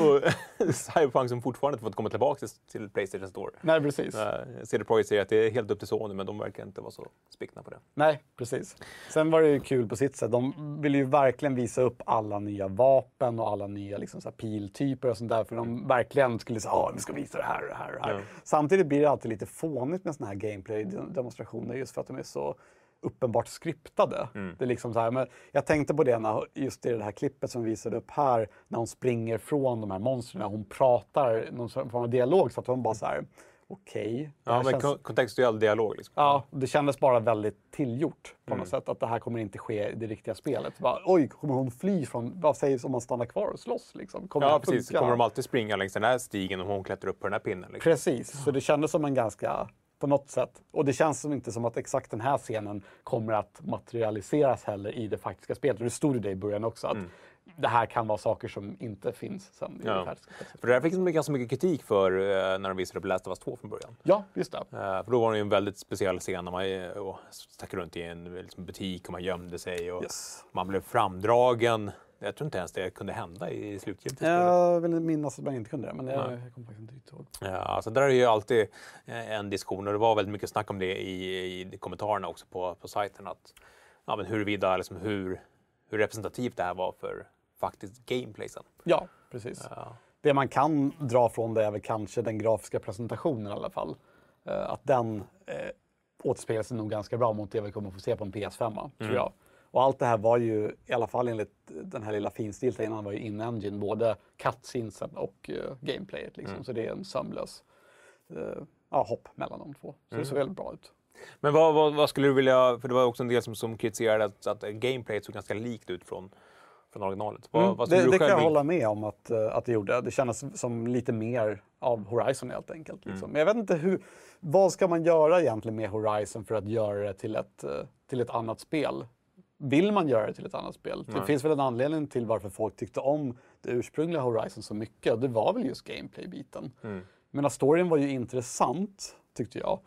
och Cyberpunk som fortfarande inte fått komma tillbaka till, Playstation Store. Nej, precis. Uh, CD Projekt säger att det är helt upp till Sony, men de verkar inte vara så spikna på det. Nej, precis. Sen var det ju kul på sitt sätt. De ville ju verkligen visa upp alla nya vapen och alla nya liksom, så piltyper och sånt där. För de verkligen skulle säga, ja, vi ska visa det här och det här och det här. Ja. Samtidigt blir det alltid lite fånigt med såna här gameplay-demonstrationer just för att de är så uppenbart skriptade. Det är liksom så här, men jag tänkte på det när, just i det här klippet som vi visade upp här, när hon springer från de här monstren, hon pratar någon form av dialog så att hon bara så här, okej. det Ja, men känns- kon- kontextuell dialog. Liksom. Ja, det kändes bara väldigt tillgjort på Mm. något sätt. Att det här kommer inte ske i det riktiga spelet. Bara, Oj, kommer hon fly från... Vad sägs om man stannar kvar och slåss? Liksom? Kommer Ja, precis. Kommer de alltid springa längs den här stigen om hon klättrar upp på den här pinnen? Liksom? Precis, så det kändes som en ganska... På något sätt. Och det känns som inte som att exakt den här scenen kommer att materialiseras heller i det faktiska spelet. Och det stod ju det i början också. Att det här kan vara saker som inte finns sen i Mm. Ja. det faktiska spelet. För det här fick de ganska mycket kritik för eh, när de visade upp Last of Us 2 från början. Ja, just det. Eh, för då var det ju en väldigt speciell scen när man eh, stack runt i en liksom, butik och man gömde sig och Yes. man blev framdragen. Jag tror inte ens det kunde hända i slutgiltigt. Jag vill minnas att man inte kunde det, men jag, jag kommer faktiskt inte ihåg. Ja, alltså där är ju alltid eh, en diskussion och det var väldigt mycket snack om det i, i kommentarerna också på, på sajten. Att, ja, men huruvida, liksom, hur, hur representativt det här var för faktiskt gameplay sen. Ja, precis. Ja. Det man kan dra från det är väl kanske den grafiska presentationen i alla fall. Eh, att den eh, återspeglar sig nog ganska bra mot det vi kommer att få se på en PS5, tror jag. Och allt det här var ju, i alla fall enligt den här lilla finstilta innan, var ju in-engine, både cutscenesen och uh, gameplayet. Liksom. Så det är en sömlös eh, ja, hopp mellan de två. Så det ser väldigt bra ut. Men vad, vad, vad skulle du vilja, för det var också en del som, som kritiserade att, att gameplayet såg ganska likt ut från, från originalet. Vad, Mm, vad det det kan jag hålla med om att, eh, att det gjorde. Det kändes som lite mer av Horizon helt enkelt. Liksom. Men jag vet inte hur, vad ska man göra egentligen med Horizon för att göra det till ett, till ett annat spel? Vill man göra det till ett annat spel? Det finns väl en anledning till varför folk tyckte om det ursprungliga Horizon så mycket. Det var väl just gameplay-biten. Men storyn var ju intressant, tyckte jag.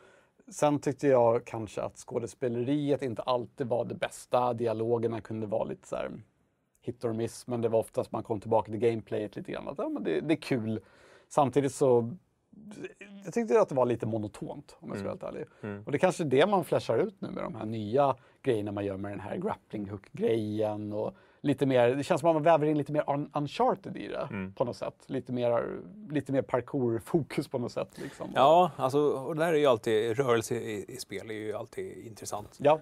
Sen tyckte jag kanske att skådespeleriet inte alltid var det bästa. Dialogerna kunde vara lite så här hit or miss, men det var oftast man kom tillbaka till gameplayet lite grann. Att, ja, men det, det är kul. Samtidigt så jag tyckte att det var lite monotont om jag ska vara helt ärlig. Och det är kanske är det man flashar ut nu med de här nya grejerna man gör med den här grappling hook-grejen och lite mer, det känns som att man väver in lite mer un uncharted i det på något sätt. Lite mer, lite mer parkour-fokus på något sätt. Liksom. Ja, alltså, och det där är ju alltid, rörelse i, i spel är ju alltid intressant. ja,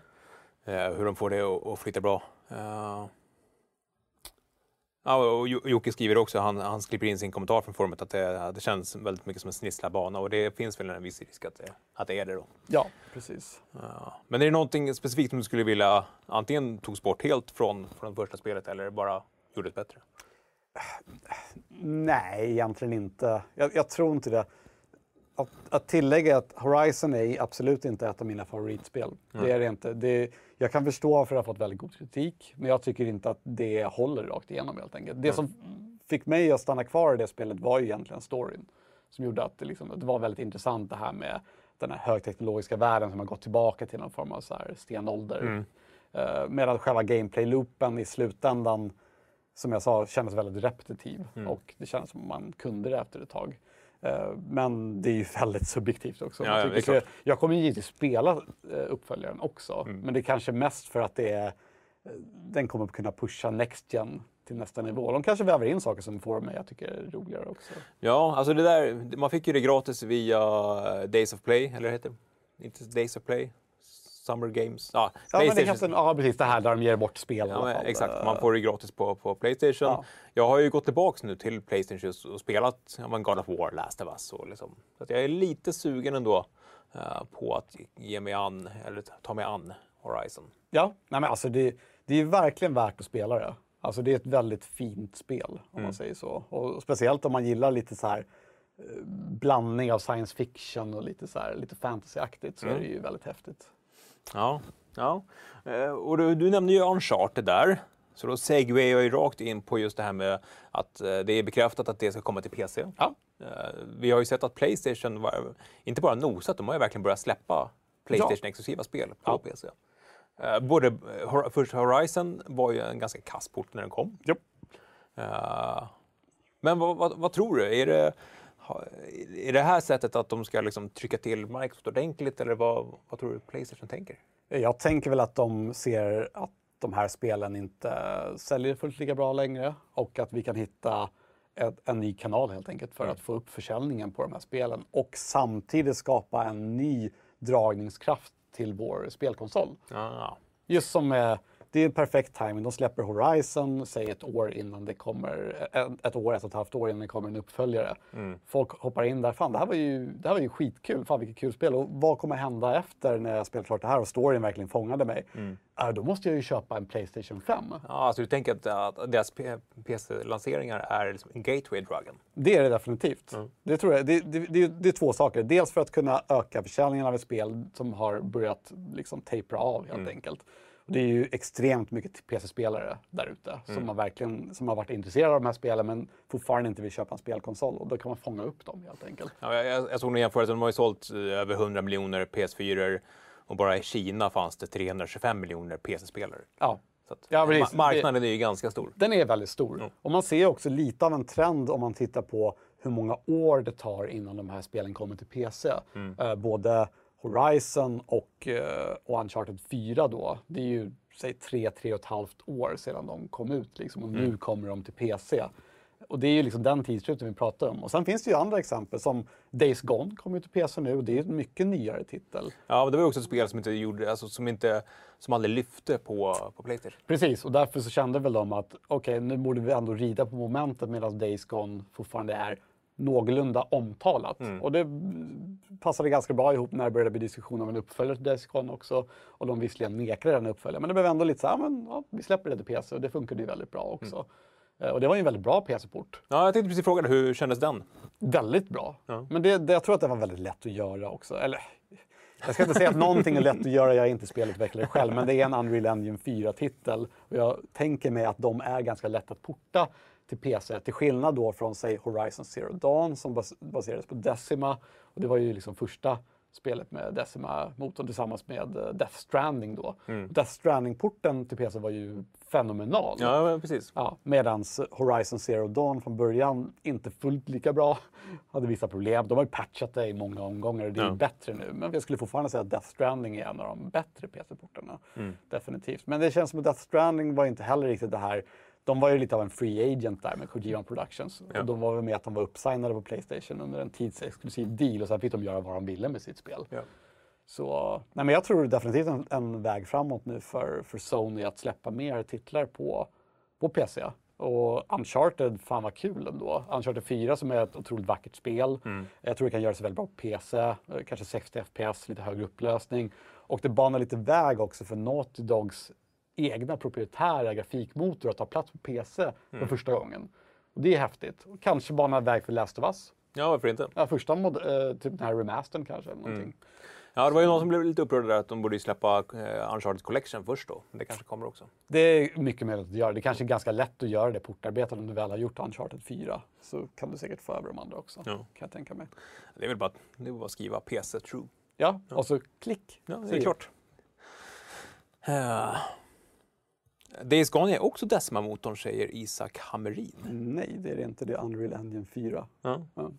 Eh, hur de får det att, att flytta bra. Eh, ja, och Jo- Jocke skriver också, han, han klipper in sin kommentar från forumet, att det, det känns väldigt mycket som en snisslad bana och det finns väl en viss risk att det, att det är det då. ja, precis. Ja. Men är det någonting specifikt som du skulle vilja antingen togs bort helt från, från första spelet eller bara gjordes bättre? Nej, egentligen inte. Jag, jag tror inte det. Att, att tillägga att Horizon är absolut inte ett av mina favoritspel. Det är det inte. Det, jag kan förstå varför det har fått väldigt god kritik, men jag tycker inte att det håller rakt igenom helt enkelt. Det som fick mig att stanna kvar i det spelet var ju egentligen storyn. Som gjorde att det, liksom, att det var väldigt intressant det här med den här högteknologiska världen som har gått tillbaka till någon form av så här stenålder. Uh, medan själva gameplay-loopen i slutändan som jag sa, kändes väldigt repetitiv och det kändes som man kunde det efter ett tag. Eh, Men det är ju väldigt subjektivt också. Ja, Jag ja, tycker så jag kommer givetvis spela eh, uppföljaren också, men det är kanske mest för att det är, eh, den kommer kunna pusha Next Gen till nästa nivå. De kanske väver in saker som får mig att tycka det är roligare också. Ja, alltså det där, man fick ju det gratis via Days of Play, eller heter det? Inte Days of Play? Summer Games? Ja, Ja, men det PlayStation- kanske, ja, precis det här där de ger bort spel Ja, men exakt, man får det gratis på, på Playstation. Ja. Jag har ju gått tillbaks nu till Playstation och spelat ja, God of War, Last of Us. Och liksom. Så att jag är lite sugen ändå eh, på att ge mig an, eller ta mig an Horizon. Ja, nej men alltså det, det är verkligen värt att spela det. Alltså det är ett väldigt fint spel om man säger så. Och speciellt om man gillar lite så här eh, blandning av science fiction och lite så här, lite fantasyaktigt så är det ju väldigt häftigt. Ja, ja. Eh, och du, du nämnde ju Uncharted där. Så då segwayar jag ju rakt in på just det här med att eh, det är bekräftat att det ska komma till PC. Ja. Eh, Vi har ju sett att Playstation var, inte bara nosat, de har ju verkligen börjat släppa Playstation-exklusiva spel på Ja. PC. Både först Horizon var ju en ganska kass port när den kom. Eh, Men vad, vad, vad tror du? Är det, är det här sättet att de ska liksom trycka till Microsoft ordentligt eller vad, vad tror du Playstation tänker? Jag tänker väl att de ser att de här spelen inte säljer fullt lika bra längre och att vi kan hitta ett, en ny kanal helt enkelt för att få upp försäljningen på de här spelen och samtidigt skapa en ny dragningskraft till vår spelkonsol. Ja, Just som med, det är en perfekt timing. De släpper Horizon, säg ett år innan det kommer, ett, år, ett och ett halvt år innan det kommer en uppföljare. Folk hoppar in där, fan det här var ju, det här var ju skitkul, fan vilket kul spel. Och vad kommer hända efter när jag spelat klart det här och storyn verkligen fångade mig? Ja, då måste jag ju köpa en Playstation 5. Ja, alltså du tänker att, att deras PC-lanseringar är liksom en gateway-dragen? Det är det definitivt. Det, tror jag. Det, det, det, det är två saker. Dels för att kunna öka försäljningen av ett spel som har börjat liksom tapera av helt enkelt. Det är ju extremt mycket PC-spelare där ute som, har verkligen, som har varit intresserade av de här spelen men fortfarande inte vill köpa en spelkonsol. Och då kan man fånga upp dem helt enkelt. Ja, jag, jag, jag såg en jämförelse, de har ju sålt eh, över 100 miljoner PS4 och bara i Kina fanns det 325 miljoner PC-spelare. Ja. Så att, Ja, precis. marknaden är ju ganska stor. Den är väldigt stor. Och man ser också lite av en trend om man tittar på hur många år det tar innan de här spelen kommer till PC. Eh, både Horizon och, eh, och Uncharted 4 då, det är ju säg tre, tre och ett halvt år sedan de kom ut liksom, och nu kommer de till PC. Och det är ju liksom den tidsrymden vi pratar om. Och sen finns det ju andra exempel som Days Gone kommer ju till PC nu och det är ju en mycket nyare titel. Ja, men det var ju också ett spel som inte gjorde, alltså, som inte, som aldrig lyfte på, på Playstation. Precis, och därför så kände väl de att okej, nu borde vi ändå rida på momentet medan Days Gone fortfarande är någorlunda omtalat. Och det mm, passade ganska bra ihop när det började bli diskussion om en uppföljare till Days Gone också. Och de visserligen nekade den uppföljaren, men det blev ändå lite så här, men ja, vi släpper det till PC och det funkade ju väldigt bra också. Eh, Och det var ju en väldigt bra PC-port. Ja, jag tänkte precis fråga dig, hur kändes den? Väldigt bra. Men det, det, jag tror att det var väldigt lätt att göra också. Eller, jag ska inte säga att någonting är lätt att göra, jag är inte spelutvecklare själv, men det är en Unreal Engine 4-titel. Och jag tänker mig att de är ganska lätta att porta till PC, till skillnad då från säg Horizon Zero Dawn som bas baserades på Decima. Och det var ju liksom första spelet med Decima-motorn tillsammans med eh, Death Stranding då. Death Stranding-porten till PC var ju fenomenal. Ja, precis. Ja, Medan Horizon Zero Dawn från början inte fullt lika bra. Hade vissa problem. De har ju patchat det i många omgångar och det är Ja. bättre nu. Men jag skulle fortfarande säga att Death Stranding är en av de bättre PC-portarna. Mm. Definitivt. Men det känns som att Death Stranding var inte heller riktigt det här. De var ju lite av en free agent där med Kojima Productions. Ja. Och de var väl med att de var uppsignade på Playstation under en tidsexklusiv deal och sen fick de göra vad de ville med sitt spel. Ja. Så nej, men jag tror definitivt en, en väg framåt nu för, för Sony att släppa mer titlar på, på PC. Och Uncharted, fan vad kul ändå. Uncharted 4 som är ett otroligt vackert spel. Jag tror det kan göra sig väldigt bra på PC. eh, Kanske 60 FPS, lite högre upplösning. Och det banar lite väg också för Naughty Dogs egna proprietära grafikmotor att ta plats på PC för första gången. Och det är häftigt. Och kanske banar väg för Last of Us. Ja, varför inte? Ja, första mod, eh, typ den här remastern kanske. Eller någonting. Ja, det var ju någon som blev lite upprörd där att de borde släppa eh, Uncharted Collection först då. Det kanske kommer också. Det är mycket möjligt att göra. Det kanske är ganska lätt att göra det portarbetet om du väl har gjort Uncharted 4. Så kan du säkert få över de andra också, Ja. kan jag tänka mig. Det är väl bara, det är bara att skriva PC True. Ja, och så klick. Ja, det är klart. Uh, Days Gone är också Decima-motorn, säger Isak Hammerin. Nej, det är det inte. Det är Unreal Engine 4. Ja. Ja,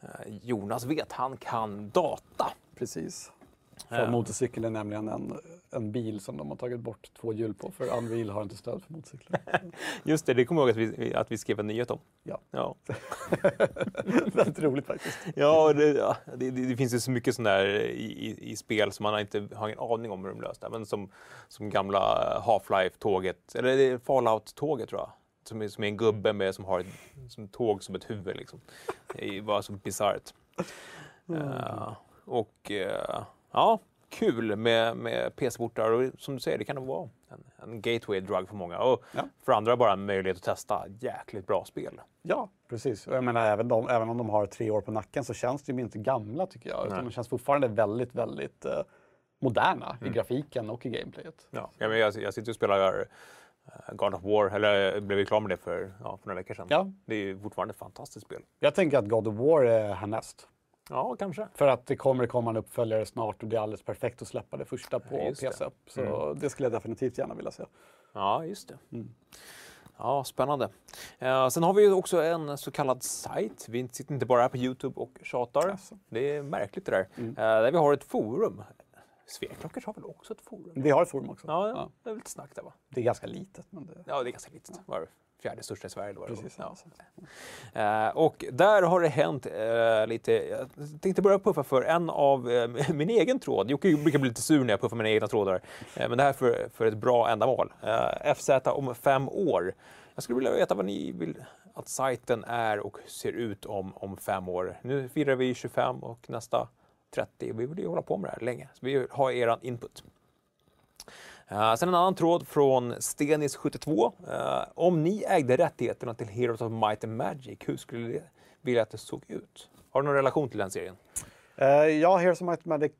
Eh, Jonas vet, han kan data. precis. För Ja. motorcykel är nämligen en, en bil som de har tagit bort två hjul på. För Unreal har inte stöd för motorcyklar. Just det, det kommer jag ihåg att vi, att vi skrev en nyhet om. Ja, Ja, väldigt roligt faktiskt. ja, det, ja det, det, det finns ju så mycket sånt där i, i, spel som man inte har ingen aning om hur de löst det. Men som, som gamla Half-Life-tåget, eller Fallout-tåget tror jag. Som är, som är en gubbe med, som har ett som tåg som ett huvud. Liksom. Det bara så bisarrt. Eh, och eh, ja, kul med, med PC-portar och som du säger, det kan nog vara en, en gateway drug för många. Och Ja. för andra bara en möjlighet att testa jäkligt bra spel. Ja, precis. Och jag menar, även, de, även om de har tre år på nacken så känns de inte gamla tycker jag. Utan Nej. de känns fortfarande väldigt, väldigt eh, moderna Mm. i grafiken och i gameplayet. Ja. Ja, men jag, jag sitter och spelar uh, God of War, eller jag blev ju klar med det för, ja, för några veckor sedan. Ja. Det är ju fortfarande ett fantastiskt spel. Jag tänker att God of War är härnäst. Ja, kanske. För att det kommer komma en uppföljare snart och det är alldeles perfekt att släppa det första på Ja, just det. PC. Så det skulle jag definitivt gärna vilja se. Ja, just det. Ja, spännande. Eh, sen har vi ju också en så kallad sajt. Vi sitter inte bara här på Youtube och tjatar. Jaså. Det är märkligt det där. Eh, där vi har ett forum. Sveklockers har väl också ett forum? Vi har ett forum också. Ja, Ja. det är lite snack där va? Det är ganska litet. Men det... Ja, det är ganska litet. Var fjärde största i Sverige. Då, Precis, ja. ja. Eh, och där har det hänt eh, lite, jag tänkte börja puffa för en av eh, min egen tråd. Jocke brukar bli lite sur när jag puffar mina egna trådar. Eh, men det här är för, för ett bra ändamål. Eh, FZ om fem år. Jag skulle vilja veta vad ni vill att sajten är och ser ut om, om fem år. Nu firar vi 25 och nästa 30. Vi vill ju hålla på med det här länge. Så vi vill ha er input. Uh, sen en annan tråd från Stenis72. Uh, om ni ägde rättigheterna till Heroes of Might and Magic, hur skulle ni vilja att det såg ut? Har du någon relation till den serien? Eh, ja, Heroes of Might and Magic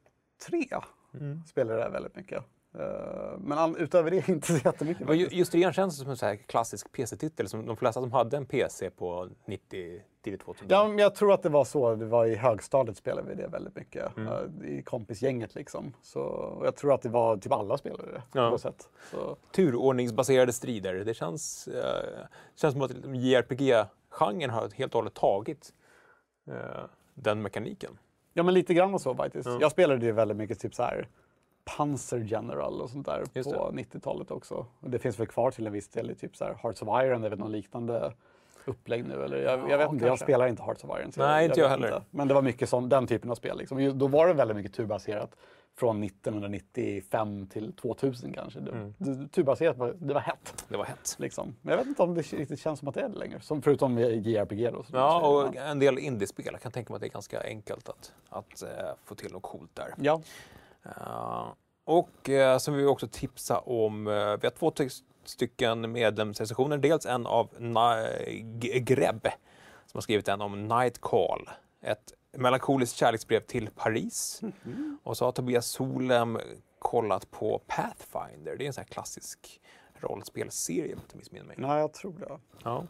3 Mm. spelar det väldigt mycket. Eh, men utöver det inte så jättemycket. Men. Just trean känns som en så här klassisk PC-titel som de flesta som hade en PC på 90, tidigt 2000 Ja, men jag tror att det var så. Det var i högstadiet spelade vi det väldigt mycket. Mm. eh, I kompisgänget liksom. Så och jag tror att det var typ alla spelare det. Ja. på något sätt. Så, Turordningsbaserade strider. Det känns, eh, känns som att JRPG-genren har helt och hållet tagit eh, den mekaniken. ja, men lite grann så faktiskt. Ja. Jag spelade ju väldigt mycket typ så här Panzer General och sånt där Just på 90-talet också. Och det finns väl kvar till en viss del i typ så här Hearts of Iron, det är väl någon liknande upplägg nu eller? Jag, Ja, jag vet inte, jag spelar inte Hearts of Iron. så Nej, inte jag heller. Men det var mycket sån, den typen av spel. Liksom. Då var det väldigt mycket turbaserat. Från 1995 till 2000 kanske. Det, Mm. turbaserat, var, det var hett. Det var hett. Liksom. Men jag vet inte om det riktigt känns som att det är det längre. Som, förutom JRPG då. Ja, och en del indiespel. Jag kan tänka mig att det är ganska enkelt att, att eh, få till något coolt där. ja. Eh, och uh, så vill vi också tipsa om, eh, vi har två ty- stycken medlemsrecensioner. Dels en av Greb som har skrivit en om Night Call. Ett melankoliskt kärleksbrev till Paris. Och så har Tobias Solem kollat på Pathfinder. Det är en sån här klassisk rollspelserie om jag inte missminner mig. Nej, jag tror det. Ja.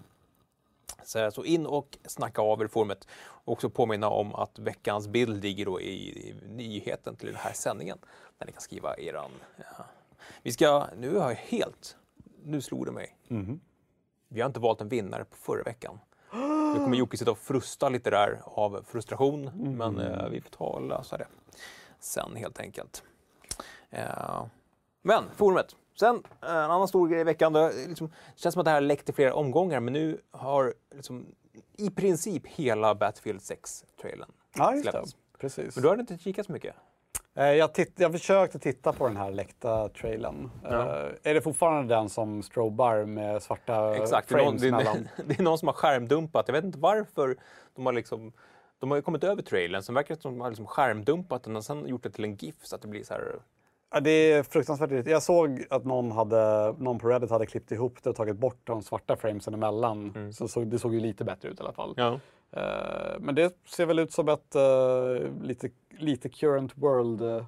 Så, så in och snacka av er forumet. Också påminna om att veckans bild ligger då i, nyheten till den här sändningen. Där ni kan skriva eran... Ja. Vi ska... Nu har jag helt... Nu slog det mig. Vi har inte valt en vinnare på förra veckan. Nu kommer Jocke sitta och frusta lite där av frustration. Men eh, vi får ta och lösa det sen helt enkelt. Eh, men forumet. Sen eh, en annan stor grej i veckan. Det liksom, känns som att det här läckt i flera omgångar men nu har liksom, i princip hela Battlefield 6-trailern Ja, det. släppts. Precis. Men du har inte kikat så mycket? Eh, Jag, titt, jag försökte titta på den här läckta trailern. Ja. Eh, är det fortfarande den som strobar med svarta Exakt, det är, någon, frames det, är, det är någon som har skärmdumpat. Jag vet inte varför de har liksom de har ju kommit över trailern, sen verkar det som att de har liksom skärmdumpat den och sen gjort det till en GIF så att det blir så här... Det är fruktansvärt. Jag såg att någon, hade, någon på Reddit hade klippt ihop det och tagit bort de svarta framesen emellan. Så såg, det såg ju lite bättre ut i alla fall. Ja. Eh, men det ser väl ut som ett eh, lite, lite current world uh,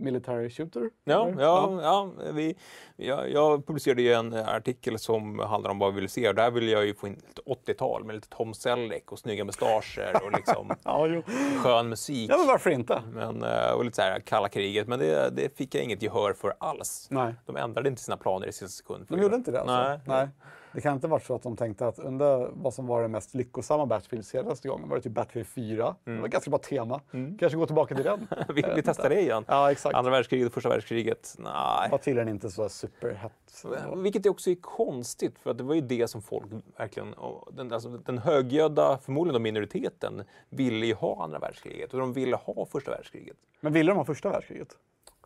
military shooter? Ja, eller? ja, ja vi, jag, jag publicerade ju en artikel som handlar om vad vi vill se och där vill jag ju få in lite 80-tal med lite Tom Selleck och snygga mustascher och liksom Ja, skön musik. ja, men varför inte? Men, eh, och lite så här kalla kriget, men det, det fick jag inget gehör för alls. Nej. De ändrade inte sina planer i sista sekund. De det. gjorde inte det alltså? Nej. Nej. Det kan inte varit så att de tänkte att undra vad som var det mest lyckosamma Battlefield senaste gången. Var det typ Battlefield 4? Det var ganska bra tema. Kanske gå tillbaka till den. vi, vi testar det igen. Ja, exakt. Andra världskriget, första världskriget, nej. var tydligen inte så superhett. Vilket också är konstigt, för att det var ju det som folk verkligen... Den, alltså, den högljudda, förmodligen då minoriteten, ville ju ha andra världskriget och de ville ha första världskriget. Men ville de ha första världskriget?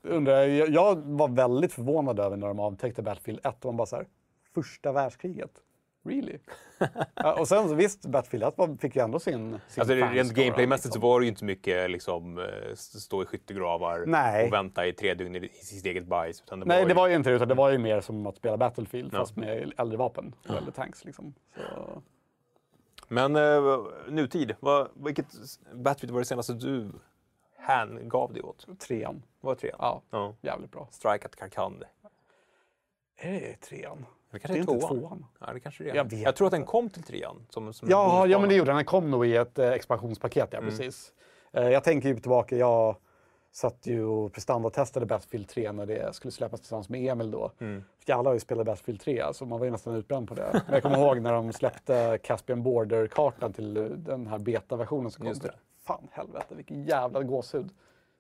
Undrar, jag, jag- jag var väldigt förvånad över när de avtäckte Battlefield 1. Och man bara så här, första världskriget? really? ja, och sen så visst, Battlefield 1 var- fick ju ändå sin, sin Alltså, rent gameplaymässigt liksom. så var det ju inte så mycket liksom, eh, stå i skyttegravar Nej. och vänta i tre dygn i i sitt eget bajs. Utan det Nej, var det ju... var ju inte det, utan det var ju mer som att spela Battlefield Ja. fast med äldre vapen och äldre tanks. Liksom. Så, Men eh, nutid, vad, vilket Battlefield var det senaste du hängav dig åt? trean, Var det trean? ja, Ja. jävligt bra. Strike at Karkand. Är det trean? Det Det kanske är är inte tvåan. tvåan. Ja, det kanske det är. Jag Jag, vet tror att den kom till trean. Som, som Ja, ja, men det gjorde den. Den kom nog i ett eh, expansionspaket, ja precis. Eh, jag tänker ju tillbaka, jag satt ju och prestandatestade Battlefield 3 när det skulle släppas tillsammans med Emil då. Mm. Alla har ju spelat Battlefield 3, så man var ju nästan utbränd på det. Men jag kommer ihåg när de släppte Caspian Border-kartan till eh, den här beta-versionen som kom. Det. Fan helvete, vilken jävla gåshud.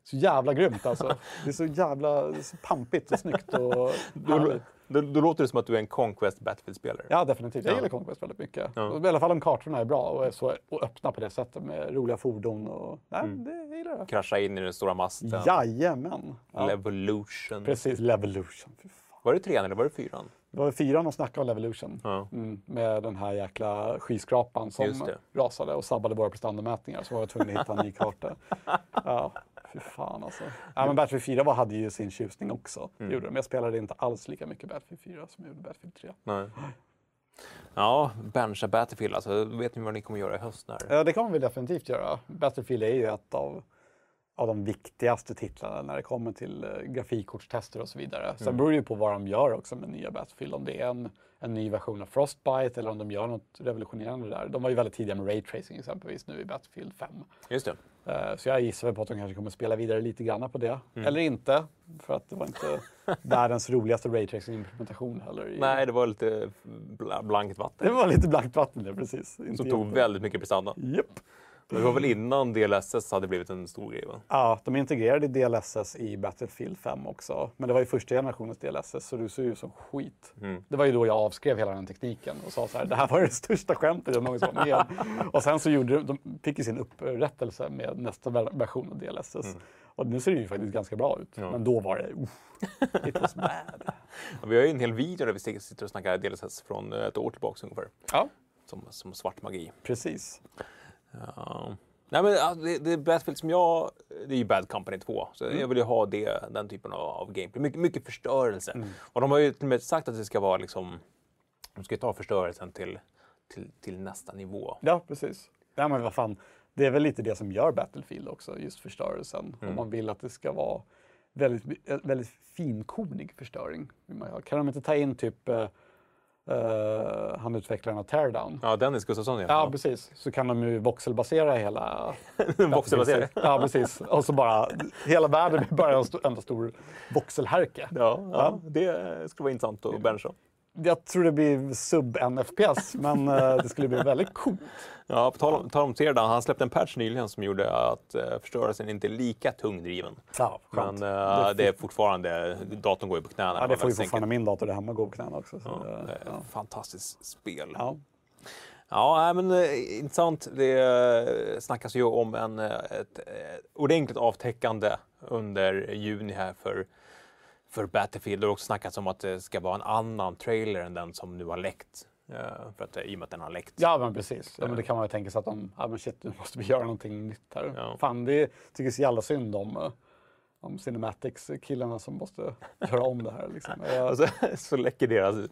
Så jävla grymt alltså. Det är så jävla så pampigt och snyggt och Då, härligt. då, då låter det som att du är en Conquest Battlefield-spelare. Ja, definitivt. Jag Ja. gillar Conquest väldigt mycket. Ja. I alla fall om kartorna är bra och är så och öppna på det sättet med roliga fordon. Och, nej, Mm. det jag gillar jag. Krascha in i den stora masten. Jajamän! Ja, Levolution. precis, Levolution. Var det trean eller var det fyran? Det var fyran och snackade om Levolution. Ja. Mm, med den här jäkla skyskrapan som rasade och sabbade våra prestandamätningar. Så var jag tvungen att hitta en ny karta. Ja, fy fan alltså. Ja, men Battlefield 4 var, hade ju sin tjusning också. Mm. Gjorde det. Men jag spelade inte alls lika mycket Battlefield 4 som jag gjorde Battlefield 3. Nej. Ja, bencha Battlefield alltså. Vet ni vad ni kommer göra i höst när... Ja, det kommer vi definitivt göra. Battlefield är ju ett av, av de viktigaste titlarna när det kommer till eh, grafikkortstester och så vidare. Sen beror det ju på vad de gör också med nya Battlefield. Om det är en, en ny version av Frostbite eller om de gör något revolutionerande där. De var ju väldigt tidiga med Raytracing exempelvis nu i Battlefield 5. Just det. Eh, Så jag gissar på att de kanske kommer spela vidare lite grann på det. Eller inte, för att det var inte världens roligaste Raytracing-implementation heller. Nej, det var lite bla- blankt vatten. Det var lite blankt vatten det, precis. Som tog väldigt mycket prestanda. Japp. Det var väl innan DLSS hade blivit en stor grej va? Ja, de integrerade DLSS i Battlefield 5 också. Men det var ju första generationens DLSS så det såg ut som skit. Mm. Det var ju då jag avskrev hela den tekniken och sa så här, det här var det största skämtet jag någonsin var med om." Och sen så gjorde de, de fick ju sin upprättelse med nästa ver- version av DLSS. Och nu ser det ju faktiskt ganska bra ut. Mm. Ja. Men då var det, uff, it was bad. Ja, vi har ju en hel video där vi sitter och snackar DLSS från eh, ett år tillbaka ungefär. Ja, Som, som svart magi. precis. Ja. Nej, men, det, det Battlefield som jag... Det är ju Bad Company 2. Så Mm. jag vill ju ha det, den typen av, av gameplay. Mycket, mycket förstörelse. Mm. Och de har ju till och med sagt att det ska vara liksom... De ska ta förstörelsen till, till, till nästa nivå. Ja, precis. Ja, men vad fan, det är väl lite det som gör Battlefield också, just förstörelsen. Om man vill att det ska vara väldigt, eh, väldigt finkornig förstöring. Kan de inte ta in typ eh, han utvecklaren av Teardown? Ja, Dennis Gustafsson ja. Ja, precis. Så kan de ju voxelbasera hela... Voxelbaserat. Ja, precis. Och så bara, hela världen blir bara en enda stor voxelhärke. Ja, ja, det skulle vara intressant att bencha. Jag tror det blir sub-NFPS, men eh, det skulle bli väldigt coolt. Ja, på tal om, tal om Teardown, han släppte en patch nyligen som gjorde att eh, förstörelsen inte är lika tungdriven. Ja, Men eh, det är fortfarande, datorn går ju på knäna. Ja, det får ju fortfarande min dator där hemma gå på knäna också. Så, Ja, det- det är ja. ett fantastiskt spel. Ja. Ja, men eh, intressant. Det eh, snackas ju om en, eh, ett eh, ordentligt avtäckande under juni här för, för Battlefield. Det har också snackats om att det ska vara en annan trailer än den som nu har läckt. Eh, För att, eh, I och med att den har läckt. Ja, men precis. Ja, men det kan man ju tänka sig att de, ja men shit, nu måste vi göra någonting nytt här. Ja. Fan, det tycker så jävla synd om, eh, om Cinematics-killarna som måste göra om det här. Liksom. Och så, läcker deras eh,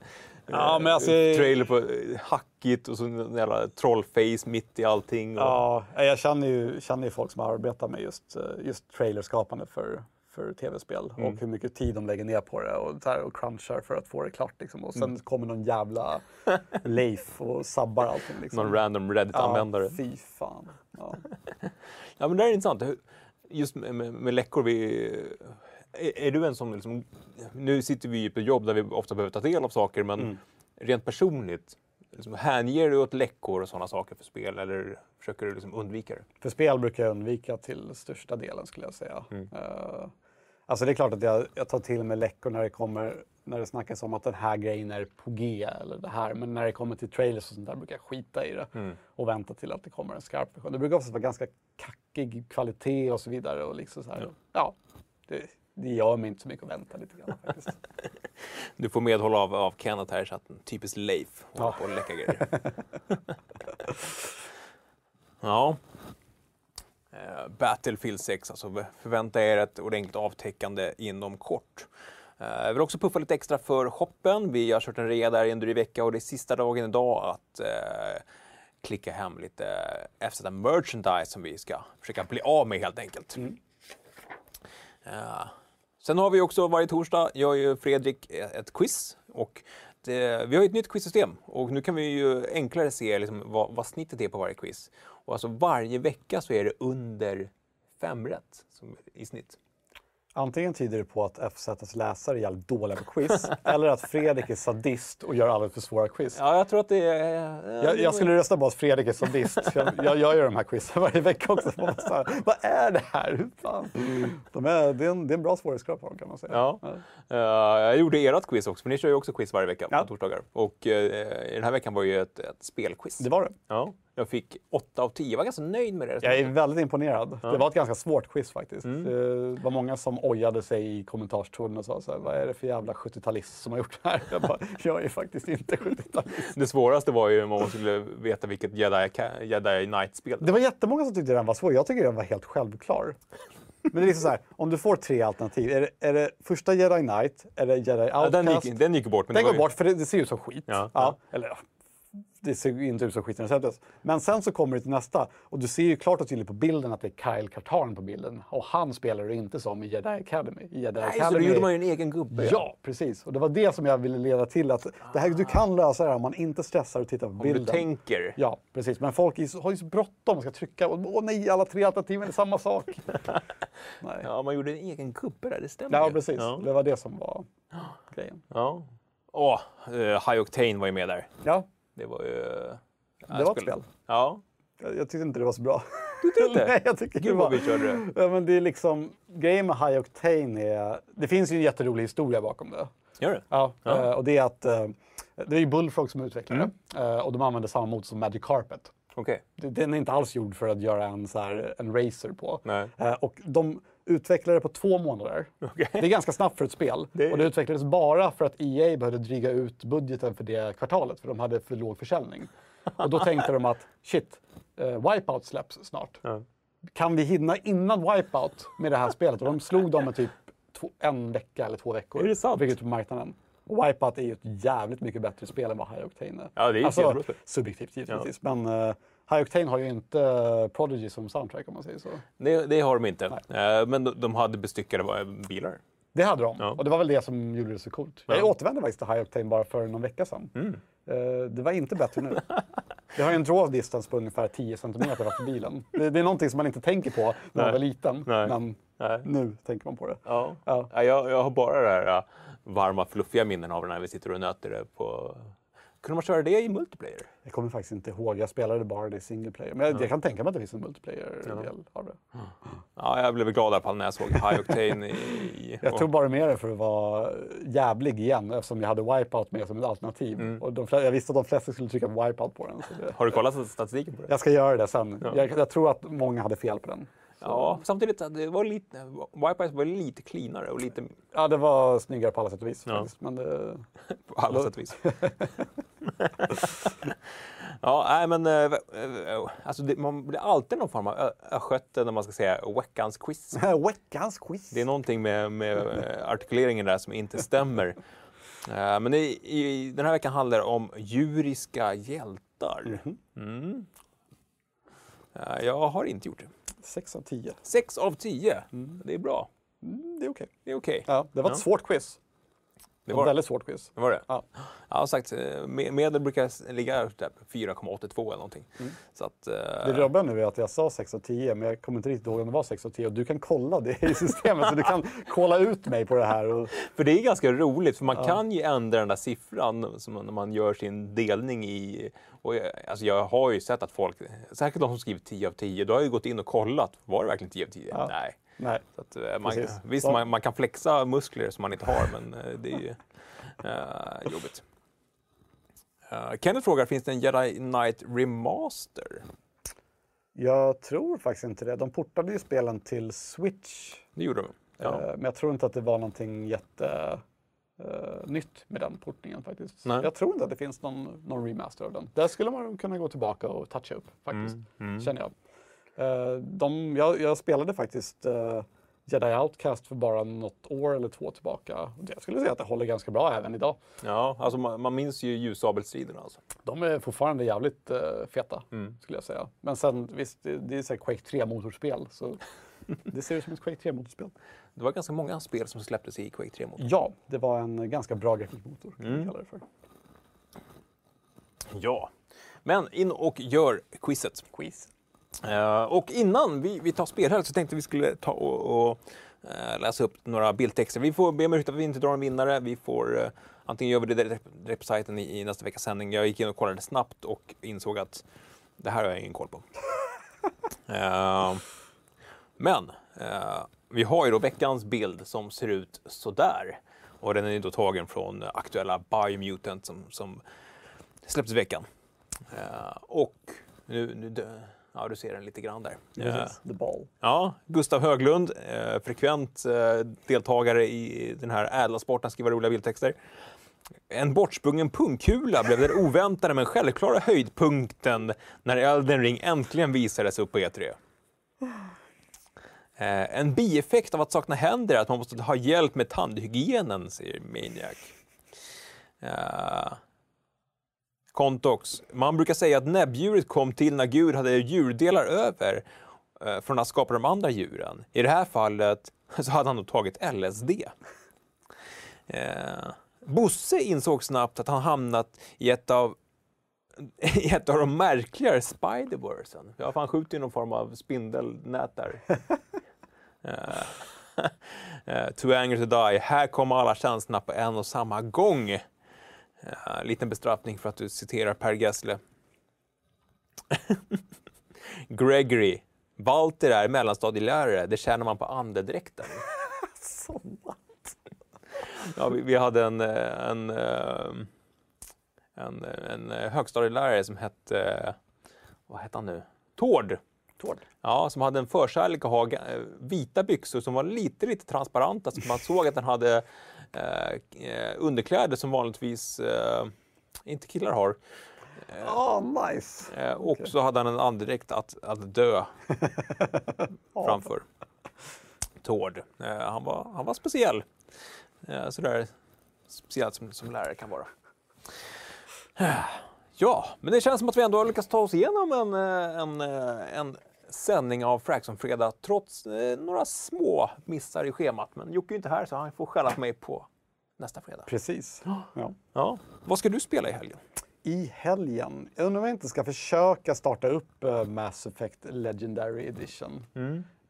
Ja, men alltså- trailer på eh, hackigt och så en jävla trollface mitt i allting. Och, ja, jag känner ju, känner ju folk som arbetar med just, eh, just trailerskapande för, för tv-spel Mm. och hur mycket tid de lägger ner på det och, här, och crunchar för att få det klart. Liksom. Och sen kommer någon jävla Leif och sabbar allting. Liksom. Någon random Reddit-användare. Ja, fy fan. Ja. Ja, men det är intressant. Just med, med, med läckor, vi, är, är du en som liksom, nu sitter vi ju på ett jobb där vi ofta behöver ta del av saker, men Mm. rent personligt, liksom, hänger du åt läckor och sådana saker för spel eller försöker du liksom undvika det? För spel brukar jag undvika till största delen skulle jag säga. Mm. Eh, alltså det är klart att jag, jag tar till mig läckor när det kommer när det snackas om att den här grejen är på G eller det här. Men när det kommer till trailers och sånt där brukar jag skita i det Mm. och vänta till att det kommer en skarp version. Det brukar oftast vara ganska kackig kvalitet och så vidare. Och liksom så här. Ja. det, det gör mig inte så mycket att vänta lite grann faktiskt. Du får medhåll av, av Kenneth här, så att typiskt Leif håller Ja. på att läcka grejer. ja. Eh, Battlefield 6, alltså förvänta er ett ordentligt avtäckande inom kort. Eh, Jag vill också puffa lite extra för shoppen. Vi har kört en rea där i en dryg vecka och det är sista dagen idag att eh, klicka hem lite FZ merchandise som vi ska försöka bli av med helt enkelt. Eh, Sen har vi också varje torsdag, gör ju Fredrik ett quiz. Och det, vi har ju ett nytt quizsystem och nu kan vi ju enklare se liksom vad, vad snittet är på varje quiz. Och alltså varje vecka så är det under fem rätt som, i snitt. Antingen tyder det på att FZs läsare är jävligt dåliga på quiz eller att Fredrik är sadist och gör alldeles för svåra quiz. Ja, jag tror att det är... ja, Jag, jag skulle rösta på att Fredrik är sadist. Jag, jag gör ju de här quizen varje vecka också. Här, Vad är det här? Fan? De är, det, är en, det är en bra svårighetsgrad på dem kan man säga. Ja. Eh, jag gjorde ert quiz också, för ni kör ju också quiz varje vecka Ja. på torsdagar. Och eh, den här veckan var ju ett, ett spelquiz. Det var det. Ja, jag fick 8 av 10. Jag var ganska nöjd med det. Jag är väldigt imponerad. Det var ett ganska svårt quiz faktiskt. Mm. Det var många som ojade sig i kommentarstråden och sa så här, vad är det för jävla 70-talist som har gjort det här? Jag bara, jag är faktiskt inte 70-talist. Det svåraste var ju om man skulle veta vilket Jedi, Jedi Knight-spel Det var jättemånga som tyckte den var svår. Jag tycker den var helt självklar. Men det är liksom så här, om du får tre alternativ. Är det, är det första Jedi Knight? Är det Jedi Ja, Outcast? den, gick, den gick bort. Men Den går ju- bort för det, det ser ut som skit. Ja, Ja, ja. Eller ja, det ser inte ut som skit när det sätts. Men sen så kommer det till nästa och du ser ju klart och tydligt på bilden att det är Kyle Katarn på bilden. Och han spelar ju inte som i Jedi Academy. I Jedi Nej, så Academy då gjorde man ju en egen gubbe. Ja, precis. Och det var det som jag ville leda till. att det här, Du kan lösa det här om man inte stressar och tittar på Om bilden. du tänker. Ja, precis. Men folk så, har ju så bråttom och ska trycka. Och, åh nej, alla tre alternativen är samma sak. nej. Ja, man gjorde en egen gubbe där, det stämmer Ja, ju. precis. Ja. Det var det som var grejen. ja. Åh, eh, High Octane var ju med där. Ja, Det var ju... det var ett spel. Ja. Jag, jag tyckte inte det var så bra. Tyckte du inte? Nej, jag tycker det Gud vad vi körde det. Ja, men det är liksom, grejen med High Octane är... Det finns ju en jätterolig historia bakom det. Gör det? Ja, Ja. Mm. eh, och det är att eh, det är ju Bullfrog som utvecklar det. Eh, och de använder samma motor som Magic Carpet. Okej. Det- Den är inte alls gjord för att göra en, så här, en racer på. Nej. Och de utvecklade det på två månader. Okej. Det är ganska snabbt för ett spel. Det- Och det utvecklades bara för att EA behövde dryga ut budgeten för det kvartalet, för de hade för låg försäljning. Och då tänkte de att shit, eh, Wipeout släpps snart. Ja. Kan vi hinna innan Wipeout med det här spelet? Och de slog dem med typ två, en vecka eller två veckor. Är det sant? Fick ut på marknaden. Och Wipeout är ju ett jävligt mycket bättre spel än vad High Octane är. Ja, det är alltså, subjektivt givetvis. Men uh, High Octane har ju inte eh, Prodigy som soundtrack om man säger så. Det, det har de inte. Eh, Men de, de hade bestyckade bilar. Det hade de. Ja. Och det var väl det som gjorde det så coolt. Jag Ja. Mm. återvände faktiskt till High Octane bara för någon vecka sedan. Eh, det var inte bättre nu. Det har ju en draw distance på ungefär 10 cm för bilen. Det, det är någonting som man inte tänker på när man Nej. var liten. Nej. Men Nej. nu tänker man på det. Ja. Ja. Ja, jag, jag har bara det här varma, fluffiga minnen av när vi sitter och nöter det på... Kunde man köra det i multiplayer? Jag kommer faktiskt inte ihåg. Jag spelade bara det i single player. Men jag, jag kan tänka mig att det finns en multiplayer-del av det. Ja, jag blev glad i alla fall när jag såg High Octane i... Jag tog bara med det för att vara jävlig igen eftersom jag hade Wipeout med som ett alternativ. Mm. Och de, jag visste att de flesta skulle trycka Wipeout på den. Så det, Har du kollat statistiken på det? jag ska göra det sen. Ja. Jag, jag tror att många hade fel på den. Ja, samtidigt det var lite... Wipeout var lite cleanare och lite Ja, det var snyggare på alla sätt och vis. Ja. Faktiskt. Men det, på alla sätt och vis. ja, nej men... äh, äh, alltså det, man blir alltid någon form av östgöte när man ska säga veckans quiz. Veckans quiz. Det är någonting med, med eh, artikuleringen där som inte stämmer. Eh, Men i, i, den här veckan handlar det om djuriska hjältar. Mm. Eh, Jag har inte gjort det. 6 av 10. Sex av tio. Det är bra. Mm, det är okej. Det är okej. Ja, det var ett Ja. svårt quiz. Det Ett var det. väldigt svårt quiz. Det var det. Ja. Har sagt, eh, me- medel brukar ligga på 4,82 eller någonting. Så att, eh, Det jobbiga nu är att jag sa 6 av 10, men jag kommer inte riktigt ihåg om det var 6 av 10. Och du kan kolla det i systemet, så du kan kolla ut mig på det här. Och, För det är ganska roligt, för man kan ju ändra den där siffran som när man gör sin delning i... Och jag, alltså jag har ju sett att folk, säkert de som skriver 10 av 10, då har jag ju gått in och kollat, var det verkligen 10 av 10? Ja. Nej. Nej. Så att, eh, man, Precis. visst, man, man kan flexa muskler som man inte har, men eh, det är ju eh, jobbigt. Uh, Kenneth frågar, finns det en Jedi Knight Remaster? Jag tror faktiskt inte det. De portade ju spelen till Switch. Det gjorde de. Ja. Men jag tror inte att det var någonting jätte eh, nytt med den portningen faktiskt. Nej. Jag tror inte att det finns någon, någon remaster av den. Där skulle man kunna gå tillbaka och toucha upp faktiskt, Mm, känner jag. Eh, de, jag. Jag spelade faktiskt eh, Jedi Outcast för bara något år eller två tillbaka. Jag skulle säga att det håller ganska bra även idag. Ja, alltså man, man minns ju ljussabelstriderna alltså. De är fortfarande jävligt eh, feta, Mm. skulle jag säga. Men sen visst, det, det är så här Quake 3-motorspel. Så det ser ut som ett Quake 3-motorspel. Det var ganska många spel som släpptes i Quake 3 motorn Ja, det var en ganska bra grafikmotor, kan Mm. kalla det för. Ja. Men in och gör quizet. Quiz. Eh, och innan vi, vi tar spel här så tänkte vi skulle ta och, och eh, läsa upp några bildtexter. Vi får be om ursäkt att vi inte drar en vinnare. Vi får eh, antingen gör vi det direkt på sajten i, i nästa veckas sändning. Jag gick in och kollade snabbt och insåg att det här har jag ingen koll på. Men vi har ju då veckans bild som ser ut sådär. Och den är ju då tagen från aktuella Biomutant som, som släpptes i veckan. Och nu, nu ja, du ser den lite grann där. Eh, Precis, The Ball. Ja, Gustav Höglund, eh, frekvent eh, deltagare i den här ädla sporten, skriva roliga bildtexter. En bortsprungen pungkula blev den oväntade men självklara höjdpunkten när Elden Ring äntligen visades upp på E3. Eh, en bieffekt av att sakna händer är att man måste ha hjälp med tandhygienen, säger Maniac. Kontox. Man brukar säga att näbbdjuret kom till när Gud hade djurdelar över eh, från att skapa de andra djuren. I det här fallet så hade han då tagit LSD. Eh, Bosse insåg snabbt att han hamnat i ett av i ett av de märkligare Spiderversen. Ja, han skjuter ju någon form av spindelnät där. Eh, eh, Too angry to die. Här kommer alla känslorna på en och samma gång. Eh, liten bestraffning för att du citerar Per Gessle. Gregory. Walter är mellanstadielärare. Det känner man på andedräkten. Så what? Ja, vi, vi hade en, eh, en, eh, en, en eh, högstadielärare som hette, vad hette han nu? Tord. Tord. Ja, som hade en förkärlek att ha vita byxor som var lite, lite transparenta så man såg att den hade eh, eh, underkläder som vanligtvis eh, inte killar har. Ah, nice. Eh, och så hade han en andedräkt att, att dö framför. Tord. Eh, han, var, han var speciell. Eh, sådär speciellt som, som lärare kan vara. Eh, Ja, men det känns som att vi ändå har lyckats ta oss igenom en, eh, en, eh, en sändning av Fraxon Fredag trots eh, några små missar i schemat. Men Jocke är inte här så han får skälla på mig på nästa fredag. Precis. Ja. Ja. Vad ska du spela i helgen? I helgen. Jag undrar om jag inte ska försöka starta upp eh, Mass Effect Legendary Edition.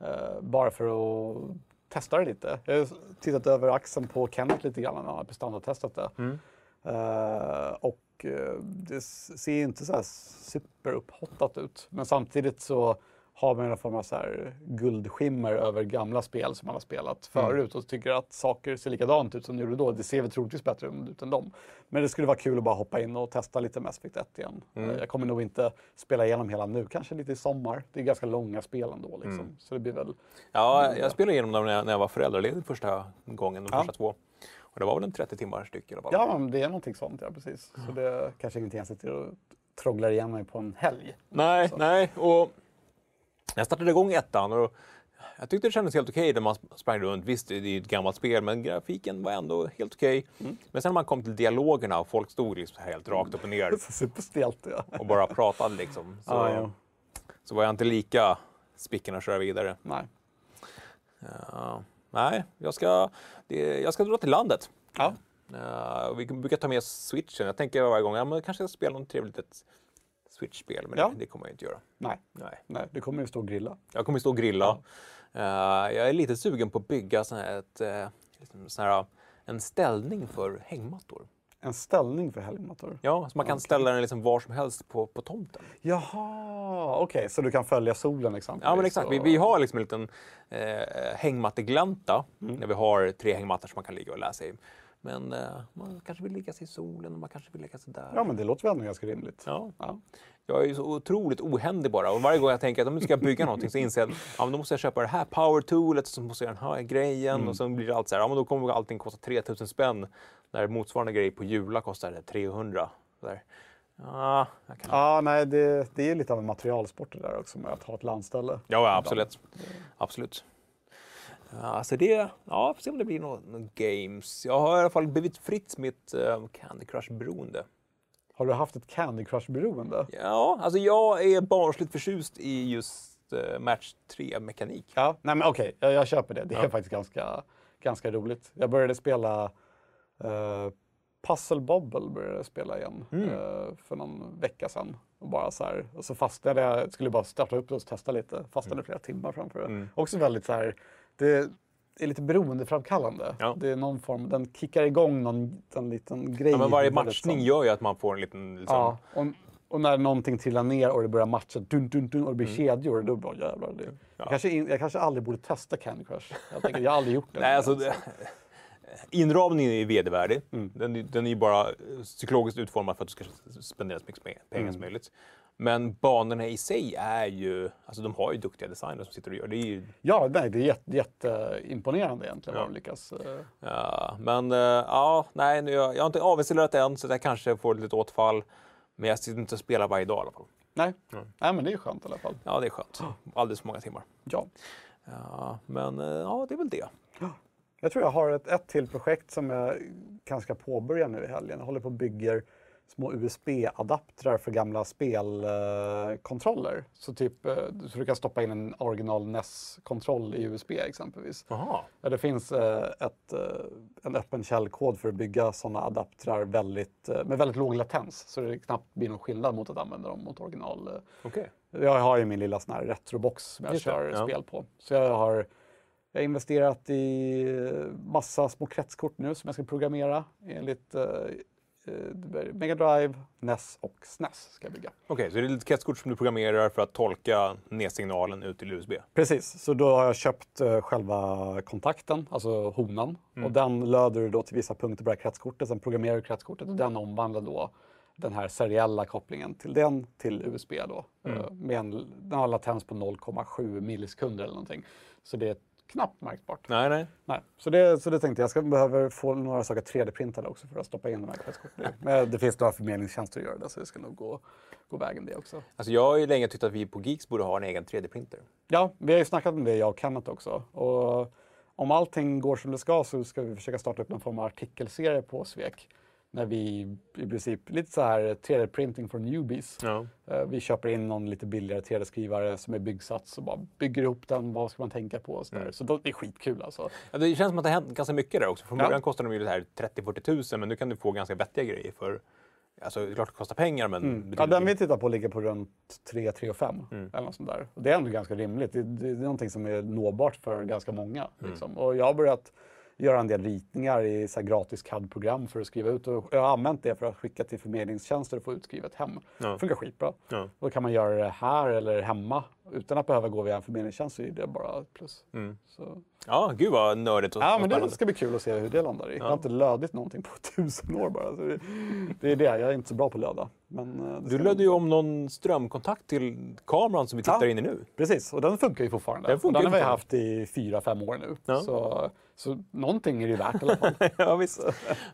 Eh, bara för att testa det lite. Jag har tittat över axeln på Kenneth lite grann när han prestandatestat det. Eh, och eh, det ser inte så här superupphottat ut. Men samtidigt så har man en form av så här guldskimmer över gamla spel som man har spelat förut och tycker att saker ser likadant ut som de gjorde då. Det ser väl troligtvis bättre ut än dem. Men det skulle vara kul att bara hoppa in och testa lite Mass Effect 1 igen. Eh, Jag kommer nog inte spela igenom hela nu, kanske lite i sommar. Det är ganska långa spel ändå liksom. Så det blir väl Ja, jag spelade igenom dem när jag, var föräldraledig första gången, de Ja. första två. Och det var väl en 30 timmar styck i alla fall. Ja, det är någonting sånt, ja precis. Så det är kanske ingenting jag sitter och trånglar igen mig på en helg. Nej, Så. nej. Och jag startade igång ettan och jag tyckte det kändes helt okej när man sprang runt. Visst, det är ett gammalt spel, men grafiken var ändå helt okej. Mm. Men sen när man kom till dialogerna och folk stod liksom helt rakt upp och ner Superstelt, ja. och bara pratade liksom. Så, Ja, ja. så var jag inte lika spicken att köra vidare. Nej. Ja, nej, jag ska, det, jag ska dra till landet. Ja. Uh, vi brukar ta med switchen. Jag tänker varje gång, ja, men kanske jag ska spela något trevligt switch-spel, men Ja. det, det kommer jag inte göra. Nej. Nej. Nej, det kommer ju stå och grilla. Jag kommer stå och grilla. Eh, jag är lite sugen på att bygga sån här, ett, uh, liksom sån här, en ställning för hängmattor. En ställning för helgmattor. Ja, så man kan ställa den liksom var som helst på, på tomten. Jaha, okej, så du kan följa solen exempelvis? Ja, men exakt. Vi, och- vi har liksom en liten eh, hängmatteglänta Mm. där vi har tre hängmattor som man kan ligga och läsa i. Men eh, man kanske vill lägga sig i solen och man kanske vill lägga sig där. Ja, men det låter väl ändå ganska rimligt. Ja. Ja. Jag är ju så otroligt ohändig bara. Och varje gång jag tänker att om jag ska bygga någonting så inser jag att ja, men då måste jag köpa det här power-toolet, så måste jag den här grejen och så blir allt så här. Ja, men då kommer allting kosta 3000 spänn. När motsvarande grej på Jula kostar 300. Så där. Ja, kan... Ja, nej, det, det är lite av en materialsport det där också med att ha ett landställe. Ja, ja absolut. absolut. Ja, alltså det, ja, får se om det blir några games. Jag har i alla fall blivit fritt mitt uh, Candy Crush-beroende. Har du haft ett Candy Crush-beroende? Ja, alltså jag är barnsligt förtjust i just uh, Match 3-mekanik. Ja, nej men okej, jag, jag köper det. Det är Ja. faktiskt ganska, ganska roligt. Jag började spela uh, Puzzle Bobble började jag spela igen Mm. eh, för någon vecka sedan. Och, bara så här, och så fastnade jag, skulle bara starta upp det och testa lite. Fastnade flera timmar framför det. Mm. Också väldigt så här, det är lite beroendeframkallande. Ja. Det är någon form, den kickar igång någon, en liten grej. Ja, men varje matchning som- gör ju att man får en liten... Liksom, Ja, och, och när någonting trillar ner och det börjar matcha dun, dun, dun, och det blir kedjor, då bara jävlar. Det. Jag, kanske jag kanske aldrig borde testa Candy Crush. Jag, tänker, jag har aldrig gjort det. Nej, alltså, det, inramningen är ju vedervärdig. Mm. Den, den är ju bara psykologiskt utformad för att du ska spendera så mycket pengar Mm. som möjligt. Men banorna i sig är ju, alltså de har ju duktiga designers som sitter och gör det. Ju, Ja, nej, det är jätte, jätteimponerande egentligen Ja. vad de lyckas. eh, ja, men eh, ja, nej, nu, jag, jag har inte avinstallerat än så jag kanske får ett litet återfall. Men jag sitter inte och spelar varje dag i alla fall. Nej. nej, men det är skönt i alla fall. Ja, det är skönt. Alldeles för många timmar. Ja. Ja, men eh, ja, det är väl det. Jag tror jag har ett, ett till projekt som jag kanske ska påbörja nu i helgen. Jag håller på och bygger små USB-adaptrar för gamla spelkontroller. så typ, eh, så du kan stoppa in en original NES-kontroll i USB exempelvis. Jaha. Ja, det finns eh, ett, eh, en öppen källkod för att bygga sådana adaptrar väldigt, med väldigt låg latens. Så det knappt blir någon skillnad mot att använda dem mot original. Okej. Jag har ju min lilla sån här retrobox som jag Just kör ja. spel på. Så jag har, jag har investerat i massa små kretskort nu som jag ska programmera enligt eh, Mega Drive, NES och SNES ska jag bygga. Okej, så det är lite kretskort som du programmerar för att tolka nedsignalen ut till USB? Precis, så då har jag köpt eh, själva kontakten, alltså honan. Och den löder då till vissa punkter på det här kretskortet. Sen programmerar du kretskortet och den omvandlar då den här seriella kopplingen till den till USB då. Eh, med en, den har latens på 0,7 millisekunder eller någonting. Så det är knappt märkbart. Nej, nej. Nej. Så, det, så det tänkte jag, jag ska behöver få några saker 3D-printade också för att stoppa in de här kretskorten. i. Men det finns några förmedlingstjänster att göra det så det ska nog gå, gå vägen det också. Alltså jag har ju länge tyckt att vi på Geeks borde ha en egen 3D-printer. Ja, vi har ju snackat om det jag och Kenneth också. Och om allting går som det ska så ska vi försöka starta upp någon form av artikelserie på Svek. När vi i princip, lite så här 3D-printing for newbies. Ja. Eh, Vi köper in någon lite billigare 3D-skrivare som är byggsats och bara bygger ihop den. Vad ska man tänka på? Och så där. Så då, det är skitkul alltså. Ja, det känns som att det har hänt ganska mycket där också. Från Ja. början kostade de ju det här 30-40 tusen men nu kan du få ganska vettiga grejer för... Alltså det är klart det kostar pengar men... Ja, betydligt- den vi tittar på ligger på runt 3, 3 och 5. Eller något sånt där. Och det är ändå ganska rimligt. Det, det, det är någonting som är nåbart för ganska många. Liksom. Och jag har börjat göra en del ritningar i så gratis CAD-program för att skriva ut. Och jag har använt det för att skicka till förmedlingstjänster och få utskrivet hem. Ja. Det funkar skitbra. Ja. Då kan man göra det här eller hemma utan att behöva gå via en förmedlingstjänst så är det bara ett plus. Så. Ja, gud vad nördigt och Ja, men det ska bli kul att se hur det landar i. Jag har inte lödit någonting på tusen år bara. Så det, det är det, jag är inte så bra på att löda. Men, eh, Du lödde ju om någon strömkontakt till kameran som vi tittar Ja. in i nu. Precis, och den funkar ju fortfarande. Den funkar och den har vi haft i fyra, fem år nu. Ja. Så, så någonting är det ju värt i alla fall. ja, visst.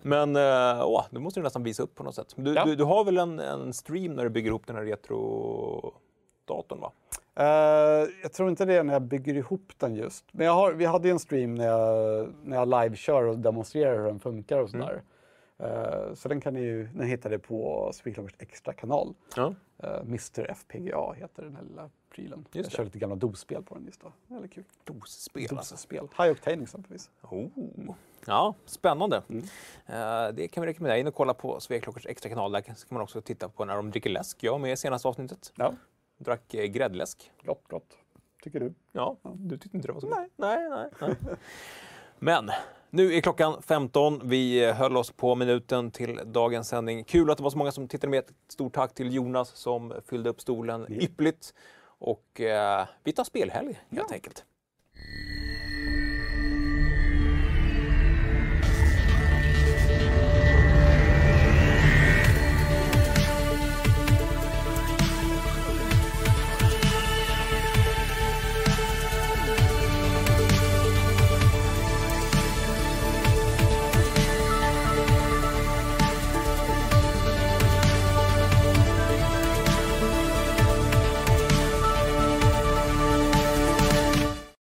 Men eh, åh, du måste du nästan visa upp på något sätt. Du, Ja. du, du har väl en, en stream när du bygger ihop den här retro-datorn va? Eh, jag tror inte det är när jag bygger ihop den just. Men har, vi hade ju en stream när jag, när jag livekör och demonstrerar hur den funkar och sådär. Eh, så den kan ni ju, den hittar ni på Speaklovers extra kanal. Ja. Uh, Mr FPGA heter den här lilla prylen. Just jag det. kör lite gamla DOS-spel på den just då. Väldigt kul. DOS-spel alltså. High Octane exempelvis. Oh. Ja, spännande. Mm. Eh, det kan vi rekommendera. In och kolla på Sveklockers extra kanal. Där kan man också titta på när de dricker läsk. Jag var med i senaste avsnittet. Ja, Drack eh, gräddläsk. gott, gott. Tycker du? Ja, du tyckte inte det var så Nej, nej, nej. nej. Men nu är klockan 15. Vi eh, höll oss på minuten till dagens sändning. Kul att det var så många som tittade med. Ett stort tack till Jonas som fyllde upp stolen ypperligt. Och eh, vi tar spelhelg helt enkelt.